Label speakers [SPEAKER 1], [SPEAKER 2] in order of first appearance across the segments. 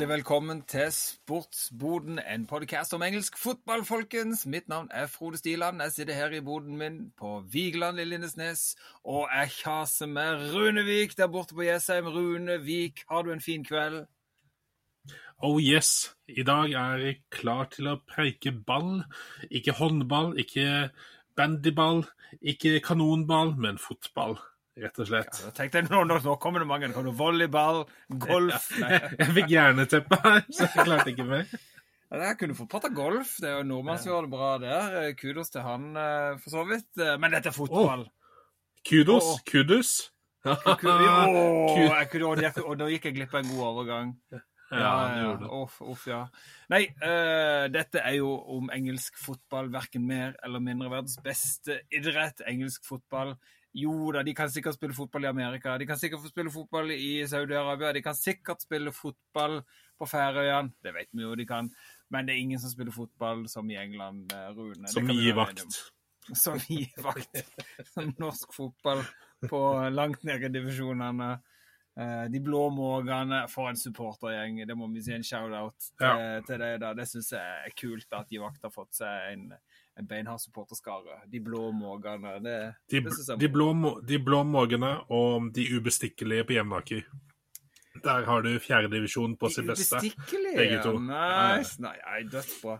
[SPEAKER 1] Hjertelig velkommen til Sportsboden, en podkast om engelsk fotball, folkens. Mitt navn er Frode Stiland. Jeg sitter her i boden min på Vigeland i Lindesnes, og jeg kjaser med Runevik der borte på Jessheim. Runevik, har du en fin kveld?
[SPEAKER 2] Oh yes, i dag er jeg klar til å preike ball. Ikke håndball, ikke bandyball, ikke kanonball, men fotball, rett og slett.
[SPEAKER 1] Ja, tenkte jeg, nå, nå, nå kommer det mange. Det kommer volleyball, golf ja.
[SPEAKER 2] Jeg fikk hjerneteppe her, så jeg klarte ikke mer.
[SPEAKER 1] Ja, Jeg kunne fått prata golf. Det er jo nordmann som gjør det bra der. Kudos til han, eh, for så vidt. Eh, Men dette er fotball.
[SPEAKER 2] Kudos,
[SPEAKER 1] Åh.
[SPEAKER 2] kudus.
[SPEAKER 1] Og, nå gikk jeg glipp av en god overgang.
[SPEAKER 2] Ja,
[SPEAKER 1] Ja,
[SPEAKER 2] det
[SPEAKER 1] ja.
[SPEAKER 2] det.
[SPEAKER 1] Uff, uff, ja. Nei, uh, dette er jo om engelsk fotball, verken mer eller mindre. Verdens beste idrett, engelsk fotball. Jo da, de kan sikkert spille fotball i Amerika, de kan sikkert spille fotball i Saudi-Arabia, de kan sikkert spille fotball på Færøyene, det vet vi jo de kan. Men det er ingen som spiller fotball som i England, eh, Rune.
[SPEAKER 2] Som gir vakt.
[SPEAKER 1] Som gir vakt. Som norsk fotball på langt ned i divisjonene. Eh, De blå mågene for en supportergjeng. Det må vi si en shout-out
[SPEAKER 2] Ja.
[SPEAKER 1] til deg. da. Det syns jeg er kult at de vakt har fått seg en, en beinhard supporterskare. De blå mågene. Det,
[SPEAKER 2] De,
[SPEAKER 1] det synes jeg
[SPEAKER 2] de, blå, de blå mågene og de ubestikkelige på Jevnaker. Der har du fjerdedivisjon på sitt beste. Begge to.
[SPEAKER 1] Nice. Nei, nei, dødsbra.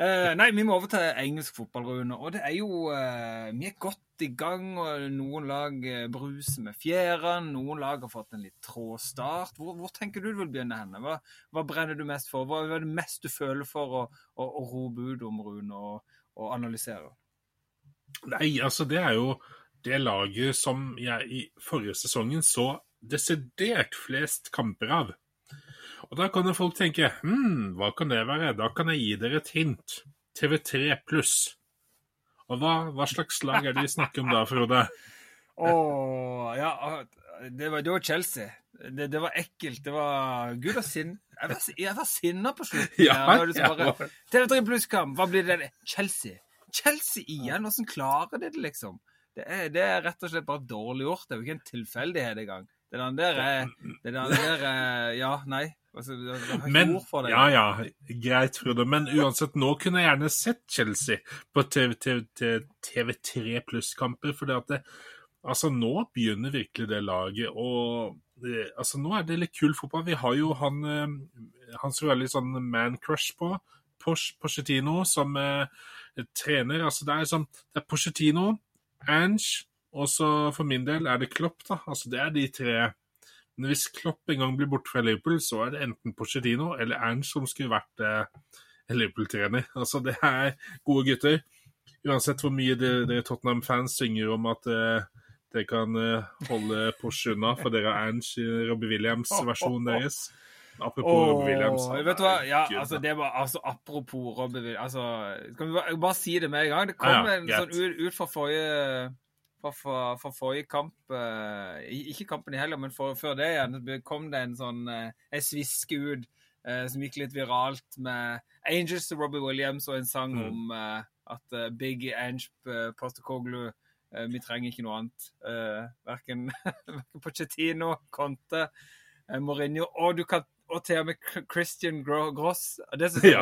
[SPEAKER 1] Uh, nei, vi må over til engelsk fotball, Rune. Og det er jo uh, Vi er godt i gang, og noen lag eh, bruser med fjærene. Noen lag har fått en litt trå start. Hvor, hvor tenker du du vil begynne henne? Hva, hva brenner du mest for? Hva er det mest du føler for å, å, å rope ut om, Rune, og, og analysere?
[SPEAKER 2] Nei, altså det er jo det laget som jeg i forrige sesongen så desidert flest kamper av. Og da kan jo folk tenke hm, hva kan det være? Da kan jeg gi dere et hint. TV3 pluss. Og hva, hva slags lag er det vi snakker om da, Frode?
[SPEAKER 1] Å, ja det var, det var Chelsea. Det, det var ekkelt. Det var Gud og sinn. Jeg var, jeg var sinna på slutten.
[SPEAKER 2] Ja,
[SPEAKER 1] er
[SPEAKER 2] ja,
[SPEAKER 1] bare, TV3 Pluss-kamp, hva blir det? Chelsea. Chelsea igjen? Åssen klarer de det, liksom? Det er, det er rett og slett bare dårlig gjort. Det er jo ikke en tilfeldighet engang. Det den der er den der er, Ja, nei. Altså, det, det
[SPEAKER 2] Men,
[SPEAKER 1] det.
[SPEAKER 2] ja ja, greit, Frode. Men uansett, nå kunne jeg gjerne sett Chelsea på TV, TV, TV, TV3 pluss-kamper. For det at det, altså, nå begynner virkelig det laget å altså, Nå er det litt kul fotball. Vi har jo han, eh, han som er litt sånn man-crush på, Poch, Pochettino, som eh, trener. Altså, det er sånn Det er Pochettino, Ange, og så for min del er det Klopp, da. Altså, det er de tre. Men hvis Klopp en gang blir borte fra Liverpool, så er det enten Pochettino eller Ange som skulle vært eh, Liverpool-trener. Altså, det er gode gutter. Uansett hvor mye dere Tottenham-fans synger om at eh, dere kan eh, holde Porsche unna, for dere har Ange i Robbie Williams-versjonen deres. Apropos
[SPEAKER 1] oh,
[SPEAKER 2] Robbie Williams.
[SPEAKER 1] vet du hva?
[SPEAKER 2] er
[SPEAKER 1] Ja, altså, det var, altså, apropos Robbie Williams altså, Kan vi bare, bare si det med en gang? Det kom
[SPEAKER 2] Ja,
[SPEAKER 1] en sånn ut, ut fra forrige fra, fra, fra forrige kamp uh, Ikke kampen i helga, men for, før det igjen kom det en sånn uh, en sviske ut uh, som gikk litt viralt med Angels til Robbie Williams og en sang
[SPEAKER 2] Mm.
[SPEAKER 1] om eh, at eh, Big Ange Postacoglu eh, Vi trenger ikke noe annet. Uh, verken, verken Pochettino, Conte, eh, Mourinho og du kan og til og med Christian Gro Gross. Det synes jeg
[SPEAKER 2] Ja.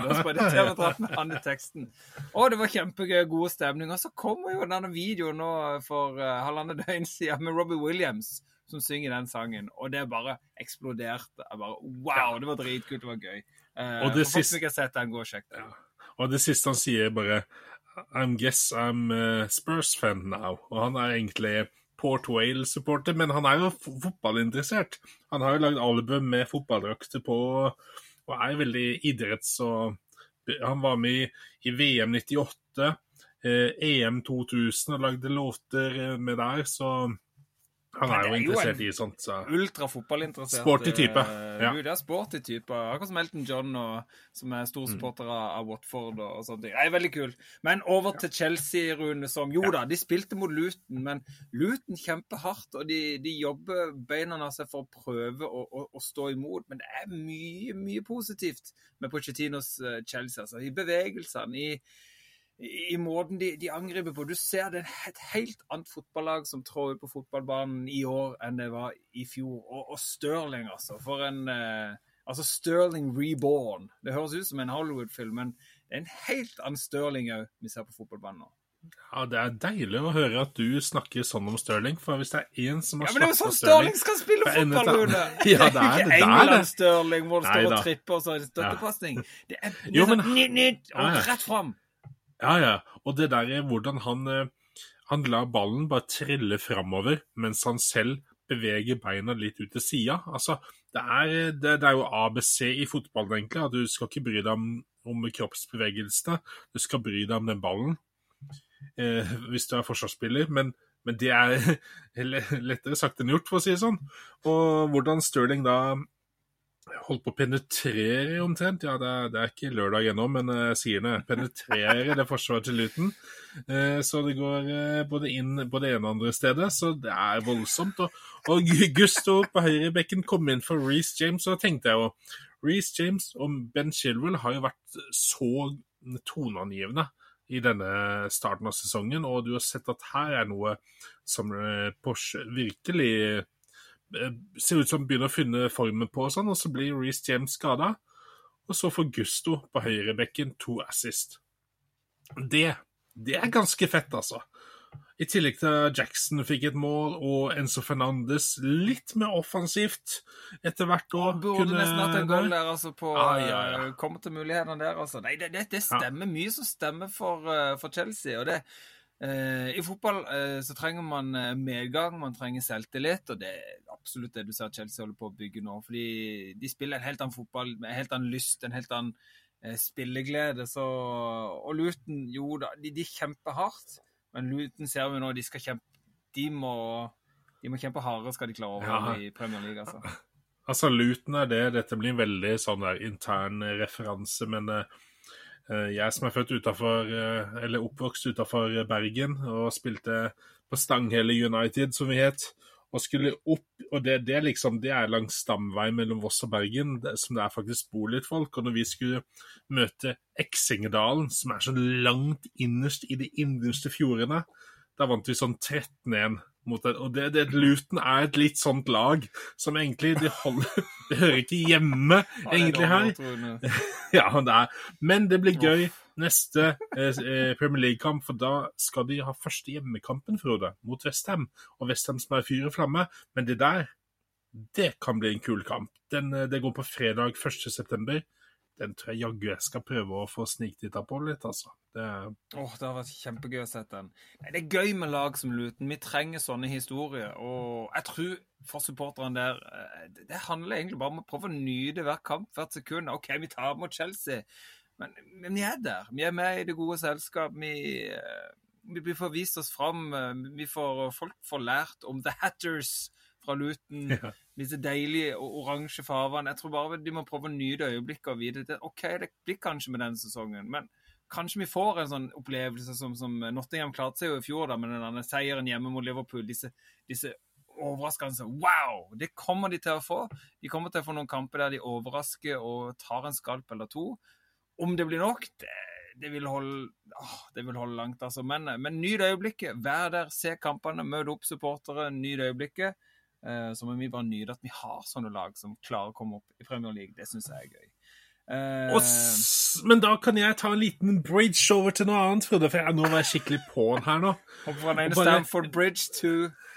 [SPEAKER 1] var med han i teksten. Å, det var kjempegøy, god stemning. Og så kommer jo denne videoen nå for uh, halvannet døgn siden med Robbie Williams som synger den sangen. Og det bare eksploderte. Jeg bare, wow, det var dritkult, det var gøy. Uh,
[SPEAKER 2] Og det
[SPEAKER 1] folk
[SPEAKER 2] siste-
[SPEAKER 1] som ikke har sett den, gå og sjekk den.
[SPEAKER 2] Og det siste han sier, bare I'm guess I'm uh, Spurs-fan now. Og han er egentlig Port Wales-supporter, men han er jo fotballinteressert. Han har jo lagd album med fotballdrakter på, og er veldig idretts- og Han var med i, i VM 98, eh, EM 2000 og lagde låter eh, med der, så han er
[SPEAKER 1] er jo
[SPEAKER 2] interessert i sånt. Så.
[SPEAKER 1] Ultrafotballinteressert.
[SPEAKER 2] Sporty type,
[SPEAKER 1] eh,
[SPEAKER 2] ja.
[SPEAKER 1] Du, det er sporty type. Akkurat som Elton John, og, som er
[SPEAKER 2] Mm.
[SPEAKER 1] stor supporter av, av Watford og, og sånne ting. Det er veldig kult. Men over til Chelsea, Rune, som Jo da, de spilte mot Luton, men Luton kjemper hardt, og de, de jobber beina av seg for å prøve å, å, å stå imot. Men det er mye, mye positivt med Pochettinos eh, Chelsea. Altså, I bevegelsene, i i måten de, de angriper på. Du ser det er et helt annet fotballag som trår ut på fotballbanen i år enn det var i fjor. Og, og Stirling, altså. For en, eh, Altså Sterling Reborn. Det høres ut som en Hollywood-film, men det er en helt annen Sterling òg vi ser på fotballbanen nå.
[SPEAKER 2] Ja, Det er deilig å høre at du snakker sånn om Stirling, for hvis det er én som har
[SPEAKER 1] Ja, men det er jo sånn
[SPEAKER 2] Stirling
[SPEAKER 1] Stirling skal spille fotball, Rune!
[SPEAKER 2] Ja, det er det,
[SPEAKER 1] Ikke. England-Stirling hvor det står og tripper og så er det støttepasning. Det er
[SPEAKER 2] Jo,
[SPEAKER 1] er
[SPEAKER 2] men-
[SPEAKER 1] nytt, nytt, og rett fram.
[SPEAKER 2] Ja, ja. Og det der er hvordan han eh, Han lar ballen bare trille framover, mens han selv beveger beina litt ut til sida. Altså, det er, det, det er jo ABC i fotballen, egentlig. At du skal ikke bry deg om, om kroppsbevegelsene, du skal bry deg om den ballen. Eh, hvis du er forsvarsspiller. Men, men det er lettere sagt enn gjort, for å si det sånn. Og hvordan Stirling da holdt på å penetrere omtrent. Ja, det er, det er ikke lørdag ennå, men eh, jeg sier det. Penetrere det forsvaret til Luton. Eh, Så det går eh, både inn på det ene og andre stedet, så det er voldsomt. Og, og Gusto på høyrebekken kom inn for Reece James, og da tenkte jeg jo Reece James og Ben Chilwell har jo vært så toneangivende i denne starten av sesongen, og du har sett at her er noe som eh, Porsche virkelig eh, ser ut som begynner å finne formen på, og sånn, og så blir Reece James skada. Og så får Gusto på høyrebekken to assist. Det, det er ganske fett, altså. I tillegg til Jackson fikk et mål, og Enzo Fernandes litt mer offensivt etter hvert år.
[SPEAKER 1] Burde nesten hatt en goal der, altså, på
[SPEAKER 2] ah, ja, ja.
[SPEAKER 1] eh, Kommer til mulighetene der, altså. Nei, det, det, det stemmer mye som stemmer for, eh, for Chelsea. og det eh, I fotball eh, så trenger man eh, medgang, man trenger selvtillit, og det er absolutt det du ser Chelsea holder på å bygge nå. fordi de spiller en helt annen fotball med en helt annen lyst, en helt annen eh, spilleglede. Så, og Luton, jo da, de, de kjemper hardt, men Luton ser vi nå, de skal kjempe De må, de må kjempe hardere skal de klare å overleve
[SPEAKER 2] Ja.
[SPEAKER 1] i Premier League, altså.
[SPEAKER 2] Altså, Luton er det. Dette blir en veldig sånn der intern eh, referanse, men eh, eh, jeg som er født utenfor, eh, eller oppvokst utenfor Bergen og spilte på Stanghelle United, som vi het, og skulle opp Og det, det, liksom, det er langs stamvei mellom Voss og Bergen, som det er faktisk bor litt folk. Og når vi skulle møte Eksingedalen, som er så langt innerst i de innerste fjordene, da vant vi sånn 13-1 mot det. Og det, det, Luton er et litt sånt lag som egentlig de holder, Det hører ikke hjemme egentlig her. Ja, det er. Men det blir gøy neste eh, eh, Premier League-kamp, for da skal de ha første hjemmekampen, Frode, mot Westham. Og Westham som er fyr og flamme. Men det der, det kan bli en kul kamp. Den, eh, det går på fredag 1.9. Den tror jeg jaggu jeg skal prøve å få sniktitta på litt, altså. Det,
[SPEAKER 1] Åh, det har vært kjempegøy å sette den. Nei, det er gøy med lag som Luton. Vi trenger sånne historier. Og jeg tror for supporterne der eh, det- handler egentlig bare om å prøve å nyte hver kamp, hvert sekund. OK, vi tar mot Chelsea, men, men vi er der. Vi er med i det gode selskap. Vi, eh, vi får vist oss fram. Vi får, folk får lært om The Hatters fra Luton.
[SPEAKER 2] Ja.
[SPEAKER 1] Disse deilige oransje farvene. Jeg tror bare de må prøve å nyte øyeblikket og vite at OK, det blir kanskje med denne sesongen, men kanskje vi får en sånn opplevelse som, som Nottingham klarte seg jo i fjor, da, med den seieren hjemme mot Liverpool. Disse, disse overraskende Wow! Det kommer de til å få. De kommer til å få noen kamper der de overrasker og tar en skalp eller to. Om det blir nok, det, det, vil, holde, åh, det vil holde langt, altså. Men, men nyt øyeblikket. Vær der, se kampene, møt opp supportere, nyt øyeblikket. Eh, så må vi bare nyte at vi har sånne lag som klarer å komme opp i Premier League. Det syns jeg er gøy.
[SPEAKER 2] Uh, s men da kan jeg ta en liten bridge over til noe annet, Frode, for jeg, nå var jeg skikkelig på'n her nå.
[SPEAKER 1] Fra den ene Stamford Bridge to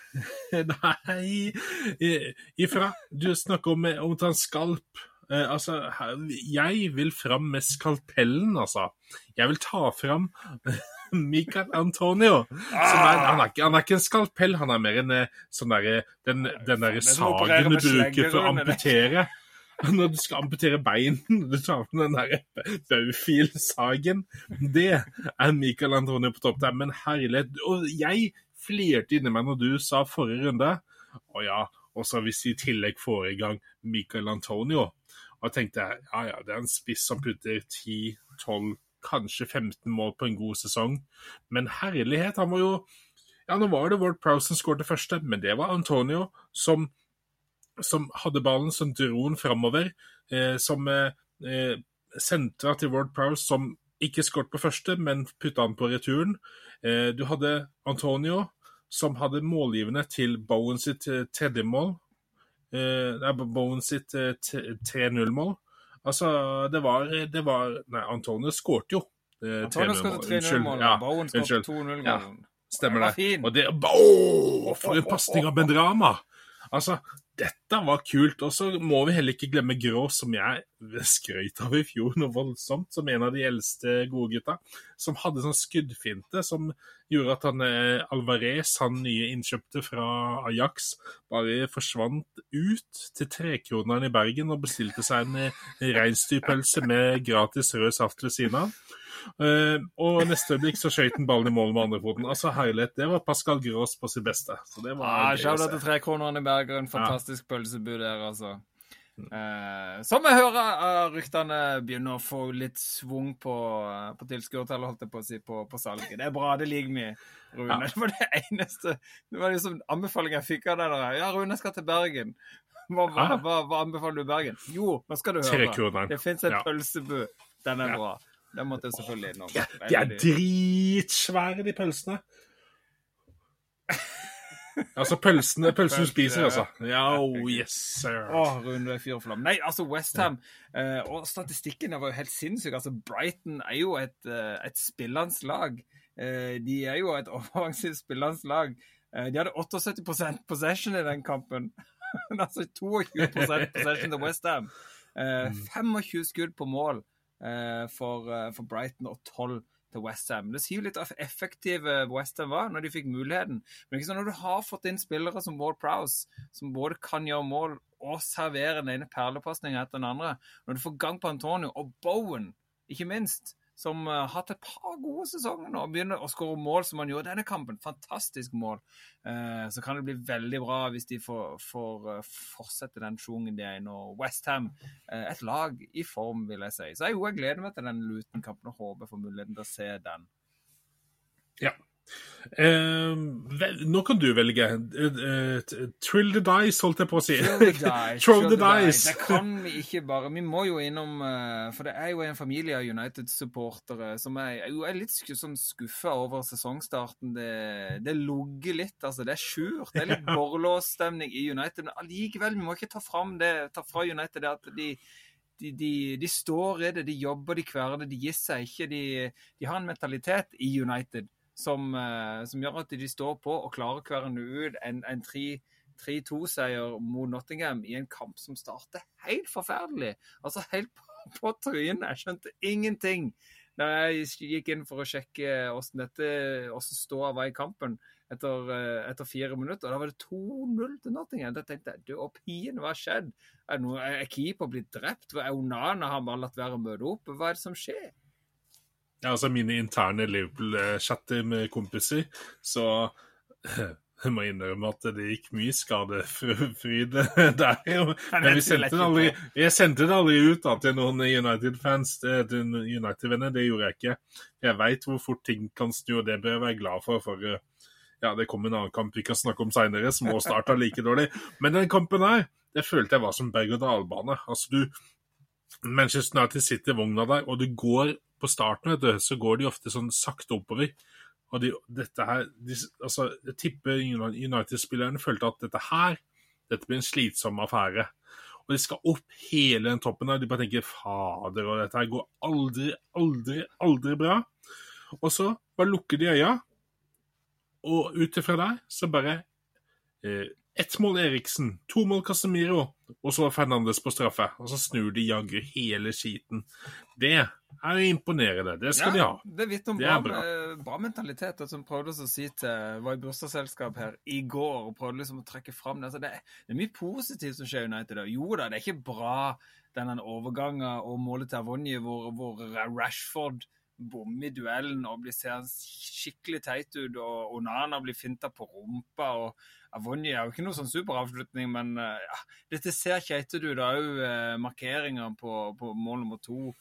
[SPEAKER 2] Nei Ifra Du snakker om, om å ta en skalp. Uh, altså, jeg vil fram med skalpellen, altså. Jeg vil ta fram Michael Antonio. Som er, han, er ikke, han er ikke en skalpell, han er mer en eh, sånn derre Den, den derre
[SPEAKER 1] er
[SPEAKER 2] sagen du bruker for å amputere. Når du skal amputere bein, du tar med den der baufil-sagen. Det er Michael Antonio på topp der. Men herlighet Og jeg flirte inni meg når du sa forrige runde Å ja, og så hvis vi i tillegg får i gang Michael Antonio Og jeg tenkte ja ja, det er en spiss som putter 10-12, kanskje 15 mål på en god sesong. Men herlighet, han var jo Ja, nå var det Ward Prowse som skåret første, men det var Antonio som som hadde ballen, som dro den framover, eh, som eh, eh, sentra til Ward Prowse, som ikke skåret på første, men putta han på returen. Eh, du hadde Antonio, som hadde målgivende til Bowen sitt eh, tredje mål. eh, Bowen sitt eh, 3-0-mål. Altså, det var, det var Nei, Antonio skårte jo. eh,
[SPEAKER 1] Antonio
[SPEAKER 2] 3-0-mål.
[SPEAKER 1] skåret
[SPEAKER 2] Unnskyld.
[SPEAKER 1] 3-0-mål.
[SPEAKER 2] Ja,
[SPEAKER 1] Bowen skåret 2-0-målen.
[SPEAKER 2] Stemmer det. Og det Åh, for en pasning av Bendrama! Altså, dette var kult. Og så må vi heller ikke glemme Grå, som jeg skrøt av i fjor noe voldsomt, som en av de eldste gode gutta. Som hadde sånn skuddfinte som gjorde at han eh, Alvarez, han nye innkjøpte fra Ajax, bare forsvant ut til Trekroneren i Bergen og bestilte seg en eh, reinsdyrpølse med gratis rød saft ved siden av. Eh, og neste øyeblikk så skøyt han ballen i mål med andrefoten. Altså herlighet, det var Pascal Grås på sitt beste. Så det var
[SPEAKER 1] Ah,
[SPEAKER 2] gøy
[SPEAKER 1] til Trekroneren i Bergen. Fantastisk pølsebud der, altså. Uh, som jeg hører uh, ryktene begynner å få litt svung på, uh, på tilskuertallet, holdt jeg på å si, på, på salget. Det er bra, det liker vi, Rune.
[SPEAKER 2] Ja.
[SPEAKER 1] Det var det eneste Det var liksom anbefaling jeg fikk av deg. Ja, Rune skal til Bergen. Hva, hva, hva, hva anbefaler du Bergen? Jo, nå skal du høre. Det fins en
[SPEAKER 2] Ja.
[SPEAKER 1] pølsebu. Den er
[SPEAKER 2] Ja.
[SPEAKER 1] bra. Den måtte jeg selvfølgelig innom.
[SPEAKER 2] De, de er dritsvære, de pølsene. Altså pølsene, pølsene du spiser, altså. Ja, oh, yes, sir.
[SPEAKER 1] Oh, Rune, flamme. Nei, altså Westham eh, Og statistikken var jo helt sinnssyk. Altså, Brighton er jo et, eh, et spillende lag. Eh, de er jo et offensivt spillende lag. Eh, de hadde 78% possession i den kampen. altså 22% possession til Westham. Eh, 25 skudd på mål eh, for, eh, for Brighton og 12 til Westham. Det sier jo litt av effektive Westham var når de fikk muligheten. Men ikke sånn, når du har fått inn spillere som Ward Prowse, som både kan gjøre mål og servere den ene perlepasninga etter den andre, når du får gang på Antonio og Bowen, ikke minst, som eh, har hatt et par gode sesonger nå og begynner å skåre mål som han gjorde denne kampen, fantastisk mål, eh, så kan det bli veldig bra hvis de får, får eh, fortsette den sjungen de er i nå. Westham, eh, et lag i form, vil jeg si. Så jeg, jo, jeg gleder meg til den Luton-kampen og håper får muligheten til å se den.
[SPEAKER 2] Eh, vel, nå kan du velge. Eh, eh, trill the dice, holdt jeg på å si.
[SPEAKER 1] Throw the dice.
[SPEAKER 2] Throw
[SPEAKER 1] throw
[SPEAKER 2] the
[SPEAKER 1] the
[SPEAKER 2] dice.
[SPEAKER 1] Det kan vi ikke bare Vi må jo innom eh, For det er jo en familie av United-supportere som er, er litt sånn skuffa over sesongstarten. Det, det lugger litt, altså. Det er skjult. Det er litt borrelåsstemning i United. Men allikevel, vi må ikke ta fram det, ta fra United det at de de, de, de står i det, de jobber, de kverner, de gir seg ikke. De, de har en mentalitet i United som, eh, som gjør at de står på og klarer å kverne ut en, en 3-2-seier mot Nottingham i en kamp som starter helt forferdelig. Altså helt på, på trynet. Jeg skjønte ingenting da jeg gikk inn for å sjekke hvordan dette, hvordan ståa var i kampen etter, eh, etter fire minutter. Da var det 2-0 til Nottingham. Da tenkte jeg du og pien, hva har skjedd? Er, noe, er keeper blitt drept? Er Onana har bare latt være å møte opp? Hva er det som skjer?
[SPEAKER 2] Ja, altså mine interne Liverpool-chatter med kompiser, så jeg må innrømme at det gikk mye skadefryd der. Men vi sendte det aldri, jeg sendte det aldri ut da, til noen United-fans, til United-venner. Det gjorde jeg ikke. Jeg veit hvor fort ting kan snu, og det bør jeg være glad for. for eh, ja, Det kom en annen kamp vi kan snakke om seinere, som også starta like dårlig. Men den kampen her, det følte jeg var som berg-og-dal-bane. Altså, du Manchester United sitter i vogna der, og du går på starten, vet du, så går de ofte sånn sakte oppover. Og de, dette her de, altså, Jeg tipper United-spillerne følte at dette her dette blir en slitsom affære. Og de skal opp hele den toppen der. De bare tenker 'fader', og dette her går aldri, aldri, aldri bra. Og så bare lukker de øya, og ut ifra der så bare eh, ett mål Eriksen, to mål Casemiro, og så Fernandes på straffe. Og så snur de jaggu hele skiten. Det er jo imponerende. Det skal de ha.
[SPEAKER 1] Det vitner om
[SPEAKER 2] Det
[SPEAKER 1] bra,
[SPEAKER 2] er bra.
[SPEAKER 1] eh, bra mentalitet. Som prøvde å si til var i bursdagsselskap her i går og prøvde liksom å trekke fram det. Altså, det, det er mye positivt som skjer i United. Jo da, det er ikke bra denne overgangen og målet til Avonje hvor, hvor Rashford bommer i duellen og blir ser skikkelig teit ut, og Onana blir finta på rumpa. og Avonje er jo ikke noe sånn superavslutning, men eh, ja, dette ser keitete ut. Det er jo eh, markeringer på, på mål nummer to.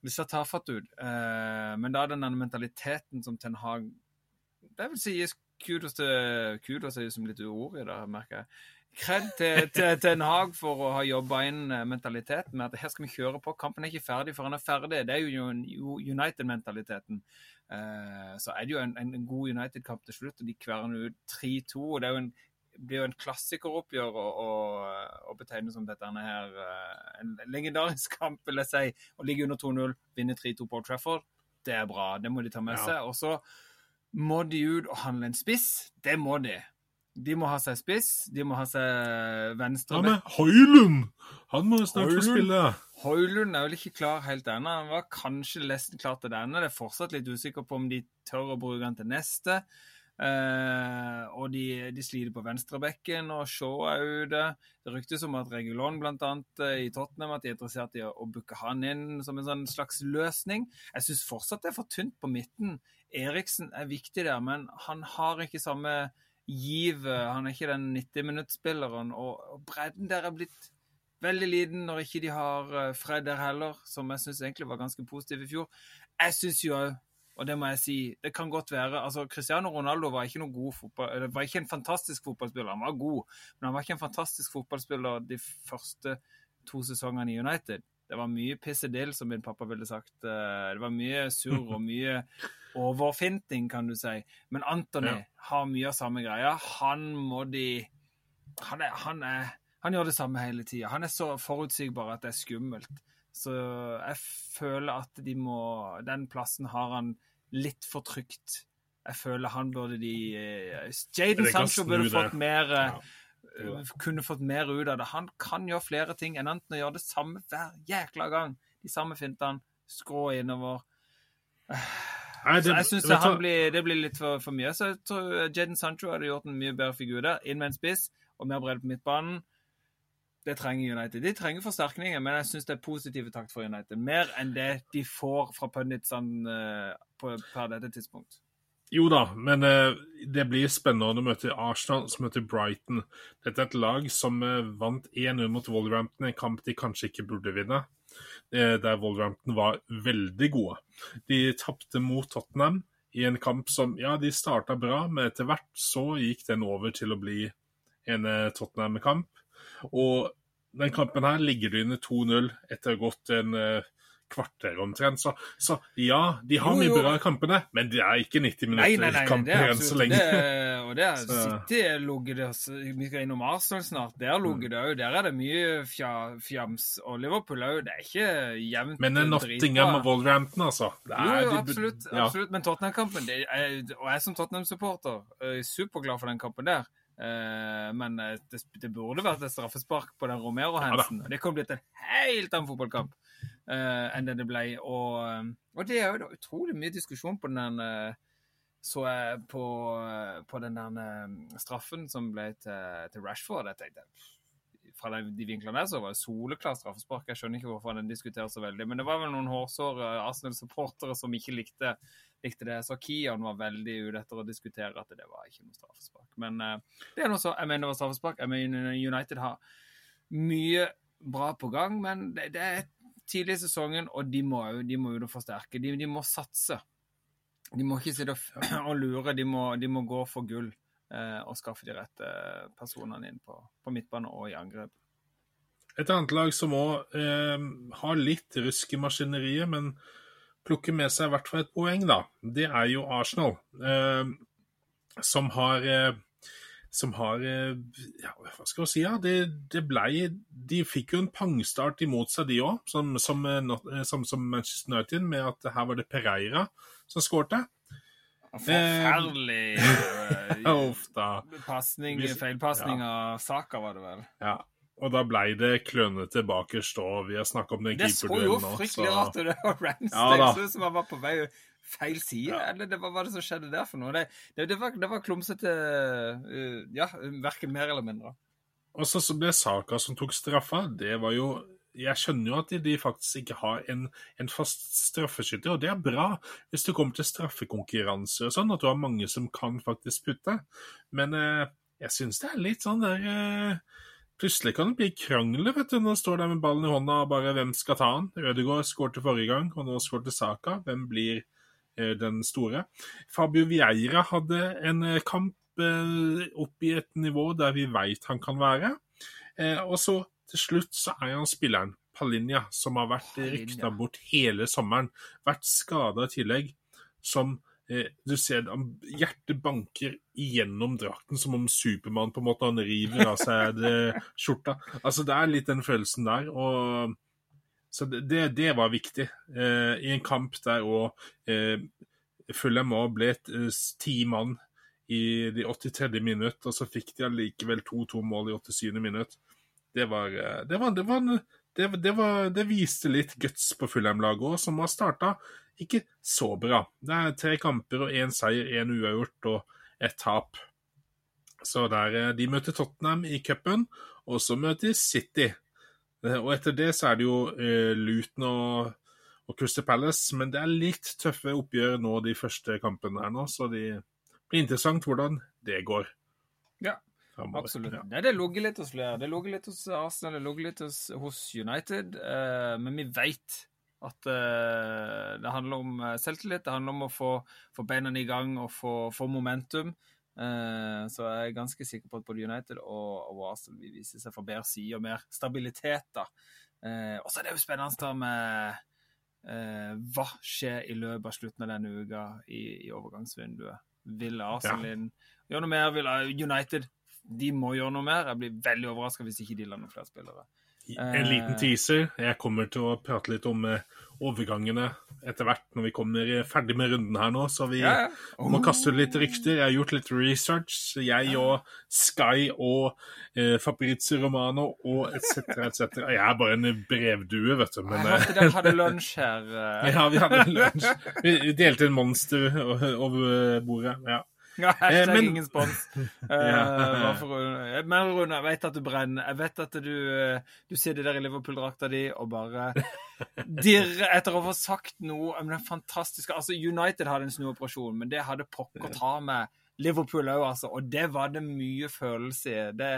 [SPEAKER 1] Det ser tafatt ut. Eh, men da er den mentaliteten som Ten Hag Det vil si kudos til Kudos er jo som litt ord i det, merker jeg. Kred til, til Ten Hag for å ha jobba inn eh, mentaliteten med at her skal vi kjøre på. Kampen er ikke ferdig før han er ferdig. Det er jo United-mentaliteten. Eh, så er det jo en, en god United-kamp til slutt, og de kverner ut 3-2. og Det jo en blir jo en klassikeroppgjør å, å, å betegne som dette her eh, en legendarisk kamp, vil jeg si. Å ligge under 2-0, vinne 3-2 på Trafford, det er bra. Det må de ta med
[SPEAKER 2] Ja.
[SPEAKER 1] seg. Og så må de ut og handle en spiss. Det må de. De må ha seg spiss, de må ha seg venstre
[SPEAKER 2] Hva med Høylund? Han må snart få spille.
[SPEAKER 1] Høylund er vel ikke klar helt ennå. Han var kanskje nesten klar til denne. Det er fortsatt litt usikker på om de tør å bruke han til neste. Eh, og de, de sliter på venstrebekken, og Shaw er ute. Det ryktes om at Regulon annet eh, i Tottenham at de er interessert i å, å booke han inn som en sånn slags løsning. Jeg syns fortsatt det er for tynt på midten. Eriksen er viktig der, men han har ikke samme giv. Han er ikke den 90-minuttsspilleren, og, og bredden der er blitt veldig liten når ikke de har eh, Fred der heller, som jeg syns egentlig var ganske positiv i fjor. Jeg syns jo òg, og det må jeg si, det kan godt være altså Cristiano Ronaldo var ikke fotball, var ikke en fantastisk fotballspiller. Han var god, men han var ikke en fantastisk fotballspiller de første to sesongene i United. Det var mye pissedill, som min pappa ville sagt. Eh, Det var mye surr og mye overfinting, kan du si. Men Anthony
[SPEAKER 2] Ja.
[SPEAKER 1] har mye av samme greia. Han må de Han er, han er han gjør det samme hele tida. Han er så forutsigbar at det er skummelt. Så jeg føler at de må Den plassen har han litt for trygt. Jeg føler han burde de eh, Jaden Sancho burde fått mer eh,
[SPEAKER 2] Ja.
[SPEAKER 1] eh, Kunne fått mer ut av det. Han kan gjøre flere ting enn enten å gjøre det samme hver jækla gang. De samme fintene. Skrå innover.
[SPEAKER 2] Nei,
[SPEAKER 1] Så jeg syns det blir litt for, for mye. Så jeg tror Jaden Sancho hadde gjort en mye bedre figur der. Inn med en spiss og mer bredde på midtbanen. Det trenger United. De trenger forsterkninger, men jeg syns det er positive takt for United. Mer enn det de får fra punditsene eh, på- per dette tidspunkt.
[SPEAKER 2] Jo da, men eh, det blir spennende å møte Arsenal som møter Brighton. Dette er et lag som eh, vant 1-0 mot Wolverhampton, en kamp de kanskje ikke burde vinne. Eh, der Wolverhampton var veldig gode. De tapte mot Tottenham i en kamp som Ja, de starta bra, men etter hvert så gikk den over til å bli en eh, Tottenham-kamp. Og den kampen her ligger det under 2-0 etter å ha gått en eh, kvarter omtrent. Så, så ja, de har
[SPEAKER 1] Jo,
[SPEAKER 2] mye bra i kampene, men det er ikke 90
[SPEAKER 1] Nei, nei,
[SPEAKER 2] minutter
[SPEAKER 1] det er
[SPEAKER 2] enn så lenge.
[SPEAKER 1] det. Og det er City ligger det Vi skal innom Arsenal snart. Der ligger det òg. Der er det mye fja, fjams. Og Liverpool òg. Det er ikke jevnt
[SPEAKER 2] Men en
[SPEAKER 1] er
[SPEAKER 2] Nottingham og Wolverhampton, altså. Det
[SPEAKER 1] Jo,
[SPEAKER 2] er-
[SPEAKER 1] jo,
[SPEAKER 2] de-
[SPEAKER 1] absolutt.
[SPEAKER 2] ja.
[SPEAKER 1] absolutt. Men Tottenham-kampen Og jeg som Tottenham-supporter er superglad for den kampen der. Eh, men eh, det, det burde vært et straffespark på den Romero-Hansen. det kunne blitt en helt annen fotballkamp enn det det ble. Og, eh, og det er jo utrolig mye diskusjon på den der så jeg på, eh, på den der eh, straffen som ble til, til Rashford. Jeg tenkte fra de, de vinklene der så var det soleklar straffespark. Jeg skjønner ikke hvorfor den diskuteres så veldig. Men det var vel noen hårsåre Arsenal-supportere som ikke likte, likte det. Så Kian var veldig ute etter å diskutere at det var ikke noe straffespark. Men uh, det er noe så, jeg mener det var straffespark. Jeg mener United har mye bra på gang, men det, det er tidlig i sesongen, og de må jo de må jo forsterke. De, de må satse. De må ikke sitte og, lure, de må, de må gå for gull eh, og skaffe de rette personene inn på, på midtbane og i angrep.
[SPEAKER 2] Et annet lag som òg eh, har litt rusk i maskineriet, men plukker med seg i hvert fall et poeng, da, det er jo Arsenal. Eh, som har eh, som har eh, ja, Hva skal jeg si? Ja, det, det ble, De fikk jo en pangstart imot seg, de òg, som, som, eh, eh, som, som Manchester United, med at her var det Pereira som skårte.
[SPEAKER 1] Forferdelig eh, pasning, feilpasning av Saka, var det vel.
[SPEAKER 2] Ja. Og da blei det klønete bakerst, og vi har snakka om den
[SPEAKER 1] Det så jo fryktelig rart ut. Det var Ramsdale
[SPEAKER 2] Ja
[SPEAKER 1] som han var på vei feil side.
[SPEAKER 2] Ja.
[SPEAKER 1] Eller det var, hva var det som skjedde der for noe? Det, det, det, var, det var klumsete uh, Ja, verken mer eller mindre.
[SPEAKER 2] Og så så ble Saka som tok straffa. Det var jo Jeg skjønner jo at de, faktisk ikke har en, en fast straffeskytter, og det er bra hvis det kommer til straffekonkurranse og sånn, at du har mange som kan faktisk putte. Men eh, jeg syns det er litt sånn der eh, Plutselig kan det bli krangler vet du, når man står der med ballen i hånda og bare hvem skal ta den. Ødegaard skårte forrige gang, og nå skårte Saka. Hvem blir den store? Fabio Vieira hadde en eh, kamp eh, opp i et nivå der vi veit han kan være. Eh, og så til slutt så er han spilleren Palinja, som har vært rykta bort hele sommeren. Vært skada i tillegg. Som eh, Du ser hjertet banker igjennom drakten, som om Supermann på en måte han river av seg det, skjorta. Altså, det er litt den følelsen der. og så det, det, var viktig. Eh, I en kamp der òg eh, Fulham òg ble et eh, ti mann i de 83. minutt, og så fikk de allikevel 2-2-mål i 87. minutt. Det var eh, Det, var, det, var, det, var, det viste litt guts på Fulham-laget òg, som har starta ikke så bra. Det er tre kamper og én seier, én uavgjort og ett tap. Så der, eh, De møter Tottenham i cupen, og så møter City. Eh, Og etter det så er det jo eh, Luton og, og Crystal Palace, men det er litt tøffe oppgjør nå de første kampene her nå, så det blir interessant hvordan det går.
[SPEAKER 1] Ja,
[SPEAKER 2] fremover.
[SPEAKER 1] Absolutt.
[SPEAKER 2] Ja.
[SPEAKER 1] Nei, det lå litt hos flere. Det lå litt hos Arsenal, det lå litt hos, hos United. eh, men vi vet at eh, det handler om eh, selvtillit. Det handler om å få, få beina i gang og få, få momentum. Eh, så jeg er ganske sikker på at både United og, og Arsenal vil vise seg fra bedre side og mer stabilitet. da. Eh, og så er det jo spennende da med eh, hva skjer i løpet av slutten av denne uka i, i overgangsvinduet. Vil Arsenal ja. gjøre noe mer? Vil United de må gjøre noe mer? Jeg blir veldig overraska hvis ikke de lander noen flere spillere.
[SPEAKER 2] En liten teaser. Jeg kommer til å prate litt om overgangene etter hvert når vi kommer eh, ferdig med runden her nå, så vi
[SPEAKER 1] Ja, ja.
[SPEAKER 2] må kaste ut litt rykter. Jeg har gjort litt research. Jeg og Sky og eh, Fabrizio Romano og etc. etc. Jeg er bare en brevdue, vet du. Men
[SPEAKER 1] Jeg
[SPEAKER 2] eh,
[SPEAKER 1] hørte dere hadde lunsj her. eh.
[SPEAKER 2] ja, vi hadde lunsj. Vi vi delte en monster over bordet. Ja.
[SPEAKER 1] Ja, hashtag
[SPEAKER 2] Eh, men-
[SPEAKER 1] ingen spons. Eh,
[SPEAKER 2] Ja.
[SPEAKER 1] for Men Rune, jeg vet at du brenner. Jeg vet at du, du sitter der i Liverpool-drakta di og bare dirrer etter å få sagt noe om den fantastiske Altså, United hadde en snuoperasjon, men det hadde pokker ta med Liverpool òg, altså. Og det var det mye følelse i. Det,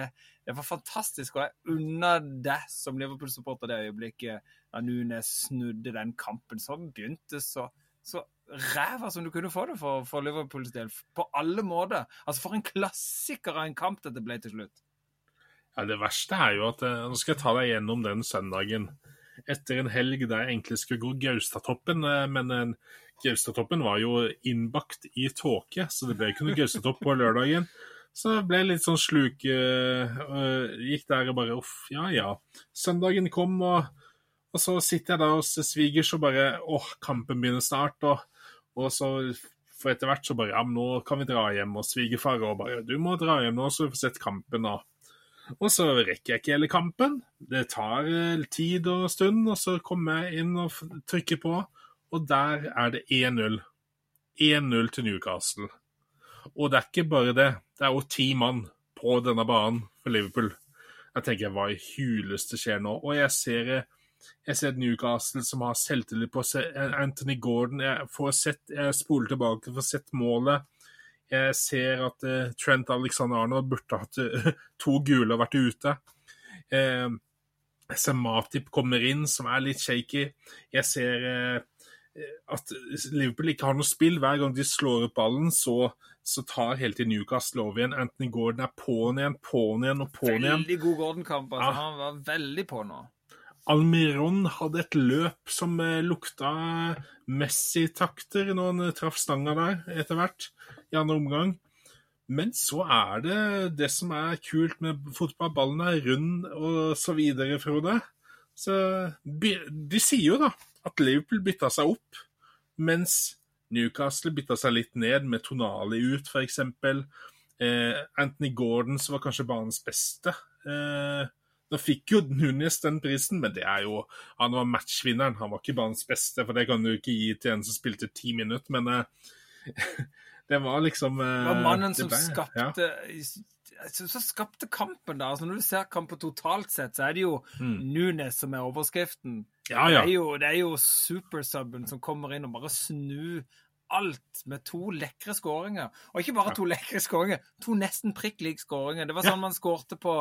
[SPEAKER 1] det var fantastisk. Og jeg unner deg som Liverpool-supporter det øyeblikket da Nunes snudde den kampen. Så begynte så så ræva som du kunne få det for, for Liverpools del. På alle måter. Altså, for en klassiker av en kamp dette ble til slutt.
[SPEAKER 2] Ja, Det verste er jo at eh, Nå skal jeg ta deg gjennom den søndagen. Etter en helg der jeg egentlig skulle gå Gaustatoppen, eh, men eh, Gaustatoppen var jo innbakt i tåke, så det ble ikke noe Gaustatopp på lørdagen. Så det ble litt sånn sluk Gikk der og bare uff, ja ja. Søndagen kom, og, og så sitter jeg der hos svigers og bare åh, kampen begynner snart, og, og så for etter hvert så bare ja, men nå kan vi dra hjem, og svigerfar og bare du må dra hjem nå, så vi får sett kampen, da. Og så rekker jeg ikke hele kampen. Det tar eh, tid og stund, og så kommer jeg inn og trykker på, og der er det 1-0. 1-0 til Newcastle. Og det er ikke bare det. Det er jo ti mann på denne banen for Liverpool. Jeg tenker, hva i huleste skjer nå? Og jeg ser, jeg ser et Newcastle som har selvtillit på seg. Anthony Gordon Jeg får sett, jeg spoler tilbake for å sett målet. Jeg ser at uh, Trent Alexander Arnold burde hatt uh, to gule og vært ute. Eh, jeg ser Matip kommer inn, som er litt shaky. Jeg ser eh, at Liverpool ikke har noe spill. Hver gang de slår opp ballen, så, så tar hele tiden Newcastle over igjen. Anthony Gordon er på'n igjen, på'n igjen og på'n igjen.
[SPEAKER 1] Veldig god Gordon-kamp. Altså.
[SPEAKER 2] Ja.
[SPEAKER 1] Han var veldig på nå.
[SPEAKER 2] Almiron hadde et løp som eh, lukta Messi-takter når han eh, traff stanga der etter hvert, i andre omgang. Men så er det det som er kult med fotball. Ballen er rund og så videre, Frode. Så De sier jo da at Liverpool bytta seg opp, mens Newcastle bytta seg litt ned, med Tonali ut, f.eks. Eh, Anthony Gordon, var kanskje banens beste. Eh, da fikk jo Nunes den prisen, men det er jo Han var matchvinneren. Han var ikke banens beste, for det kan du ikke gi til en som spilte ti minutter, men uh, det var liksom uh,
[SPEAKER 1] Det var mannen
[SPEAKER 2] det
[SPEAKER 1] som
[SPEAKER 2] ble- ja.
[SPEAKER 1] skapte så, så skapte kampen, da. Altså, når du ser kampen totalt sett, så er det jo
[SPEAKER 2] Mm.
[SPEAKER 1] Nunes som er overskriften.
[SPEAKER 2] Ja, ja.
[SPEAKER 1] Det er jo, det er jo supersubben som kommer inn og bare snur alt med to lekre skåringer. Og ikke bare to lekre skåringer, to nesten prikk like skåringer. Det var sånn man skårte på,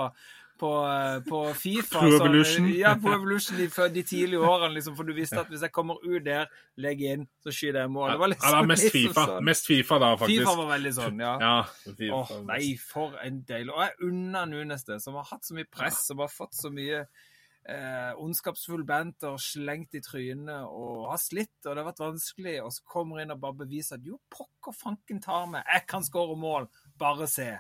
[SPEAKER 1] på, eh, på Fifa.
[SPEAKER 2] Pro
[SPEAKER 1] sånn-
[SPEAKER 2] Evolution.
[SPEAKER 1] ja, Pro Evolution de, de tidlige årene, liksom, for du visste at hvis jeg kommer ut der, legger inn, så skyter jeg mål. Det var
[SPEAKER 2] Ja, det var mest
[SPEAKER 1] liksom
[SPEAKER 2] FIFA.
[SPEAKER 1] sånn.
[SPEAKER 2] Mest FIFA da, faktisk.
[SPEAKER 1] FIFA var veldig sånn, ja.
[SPEAKER 2] Ja, FIFA
[SPEAKER 1] Åh, nei, for en deilig Og jeg unner Nunes det, som har hatt så mye press, som har fått så mye eh, ondskapsfull banter slengt i trynet og har slitt, og det har vært vanskelig, og så kommer inn og bare beviser at jo, pokker fanken tar meg, jeg kan skåre mål, bare se.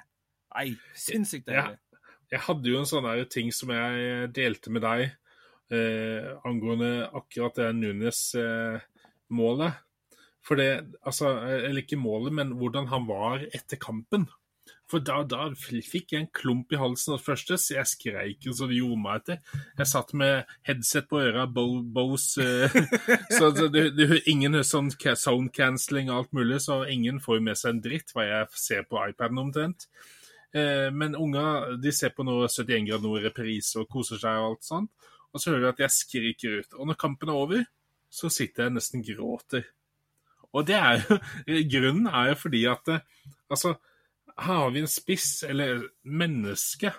[SPEAKER 1] Nei, sinnssykt deilig.
[SPEAKER 2] Ja. Jeg hadde jo en sånn ting som jeg delte med deg eh, angående akkurat det Nunes-målet. Eh, For det, altså, eller ikke målet, men hvordan han var etter kampen. For da, da, fikk jeg en klump i halsen. Og første, så jeg skreik så det gjorde meg etter. Jeg satt med headset på øra, Bose uh, Så det, det, ingen sånn sound cancelling og alt mulig, så ingen får med seg en dritt hva jeg ser på iPaden omtrent. Uh, men unger de ser på noe 71 grader nord reprise og koser seg og alt sånt. Og så hører du at jeg skriker ut. Og når kampen er over, så sitter jeg nesten gråter. Og det er jo Grunnen er jo fordi at altså her har vi en spiss, eller menneske,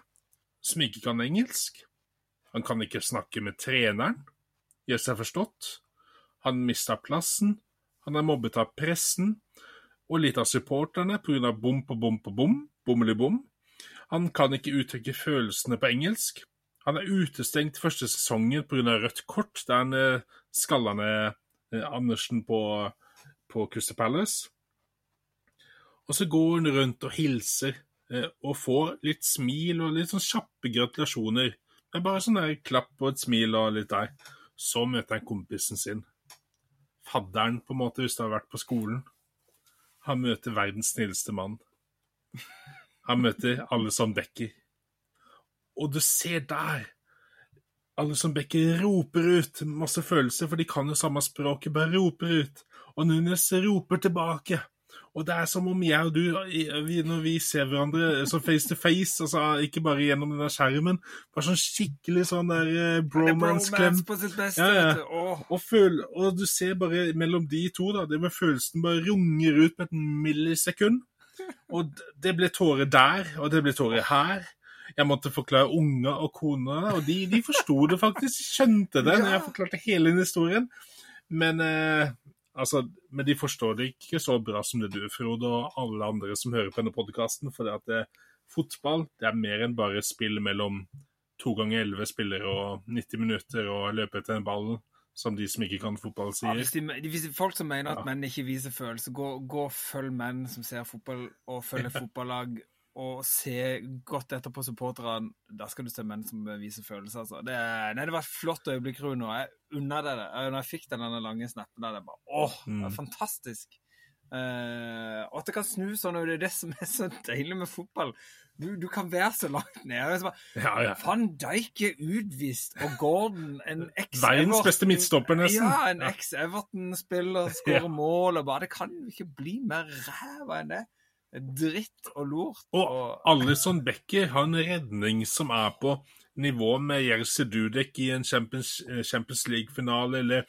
[SPEAKER 2] som ikke kan engelsk. Han kan ikke snakke med treneren, gjør seg forstått. Han mista plassen. Han er mobbet av pressen og litt av supporterne pga. bom på bom på bom, bommeli-bom. Han kan ikke uttrykke følelsene på engelsk. Han er utestengt første sesongen pga. rødt kort, der han eh, skalla ned eh, Andersen på, på Crystal Palace. Og så går han rundt og hilser eh, og får litt smil og litt sånn kjappe gratulasjoner. Det er bare sånn der klapp og et smil og litt der. Så møter han kompisen sin. Fadderen, på en måte, hvis du har vært på skolen. Han møter verdens snilleste mann. Han møter alle som Becker. Og du ser der alle som Becker roper ut masse følelser, for de kan jo samme språket, bare roper ut. Og Nunes roper tilbake. Og det er som om jeg og du, når vi ser hverandre så face to face, altså ikke bare gjennom den skjermen, bare sånn skikkelig sånn der bromance-klem.
[SPEAKER 1] Bromance.
[SPEAKER 2] Ja, ja. Og, og, og, du ser bare mellom de to, da, det med følelsen bare runger ut med et millisekund. Og det ble tårer der, og det ble tårer her. Jeg måtte forklare unger og kona, og de, de forsto det faktisk, skjønte det når jeg forklarte hele historien. Men eh, Altså, men de forstår det ikke så bra som det du, Frode, og alle andre som hører på denne podkasten. For det at det, fotball det er mer enn bare spill mellom to ganger elleve spillere og 90 minutter og løpe etter den ball, som de som ikke kan fotball, sier. Ja,
[SPEAKER 1] hvis, de, hvis folk som mener at ja. menn ikke viser følelser, gå, gå og følg menn som ser fotball og følger fotballag og se godt etter på supporterne. Da skal du se menn som viser følelser. Altså. Det, nei, det var et flott øyeblikk, Runo. Jeg unna deg det. Når jeg fikk den lange snappen der, det bare åh, det var mm. fantastisk. Uh, og at det kan snu sånn, og det er det som er så deilig med fotball. Du, du kan være så langt nede. Bare, ja, ja. Van Dijk er utvist, og Gordon, en eks-Everton
[SPEAKER 2] beste midtstopper, nesten.
[SPEAKER 1] Ja, en eks-Everton-spiller, skårer ja. mål, og bare Det kan jo ikke bli mer ræva enn det dritt og lort.
[SPEAKER 2] Og, og Alison Becker har en redning som er på nivå med Jerzy Dudek i en Champions, eh, Champions League-finale, eller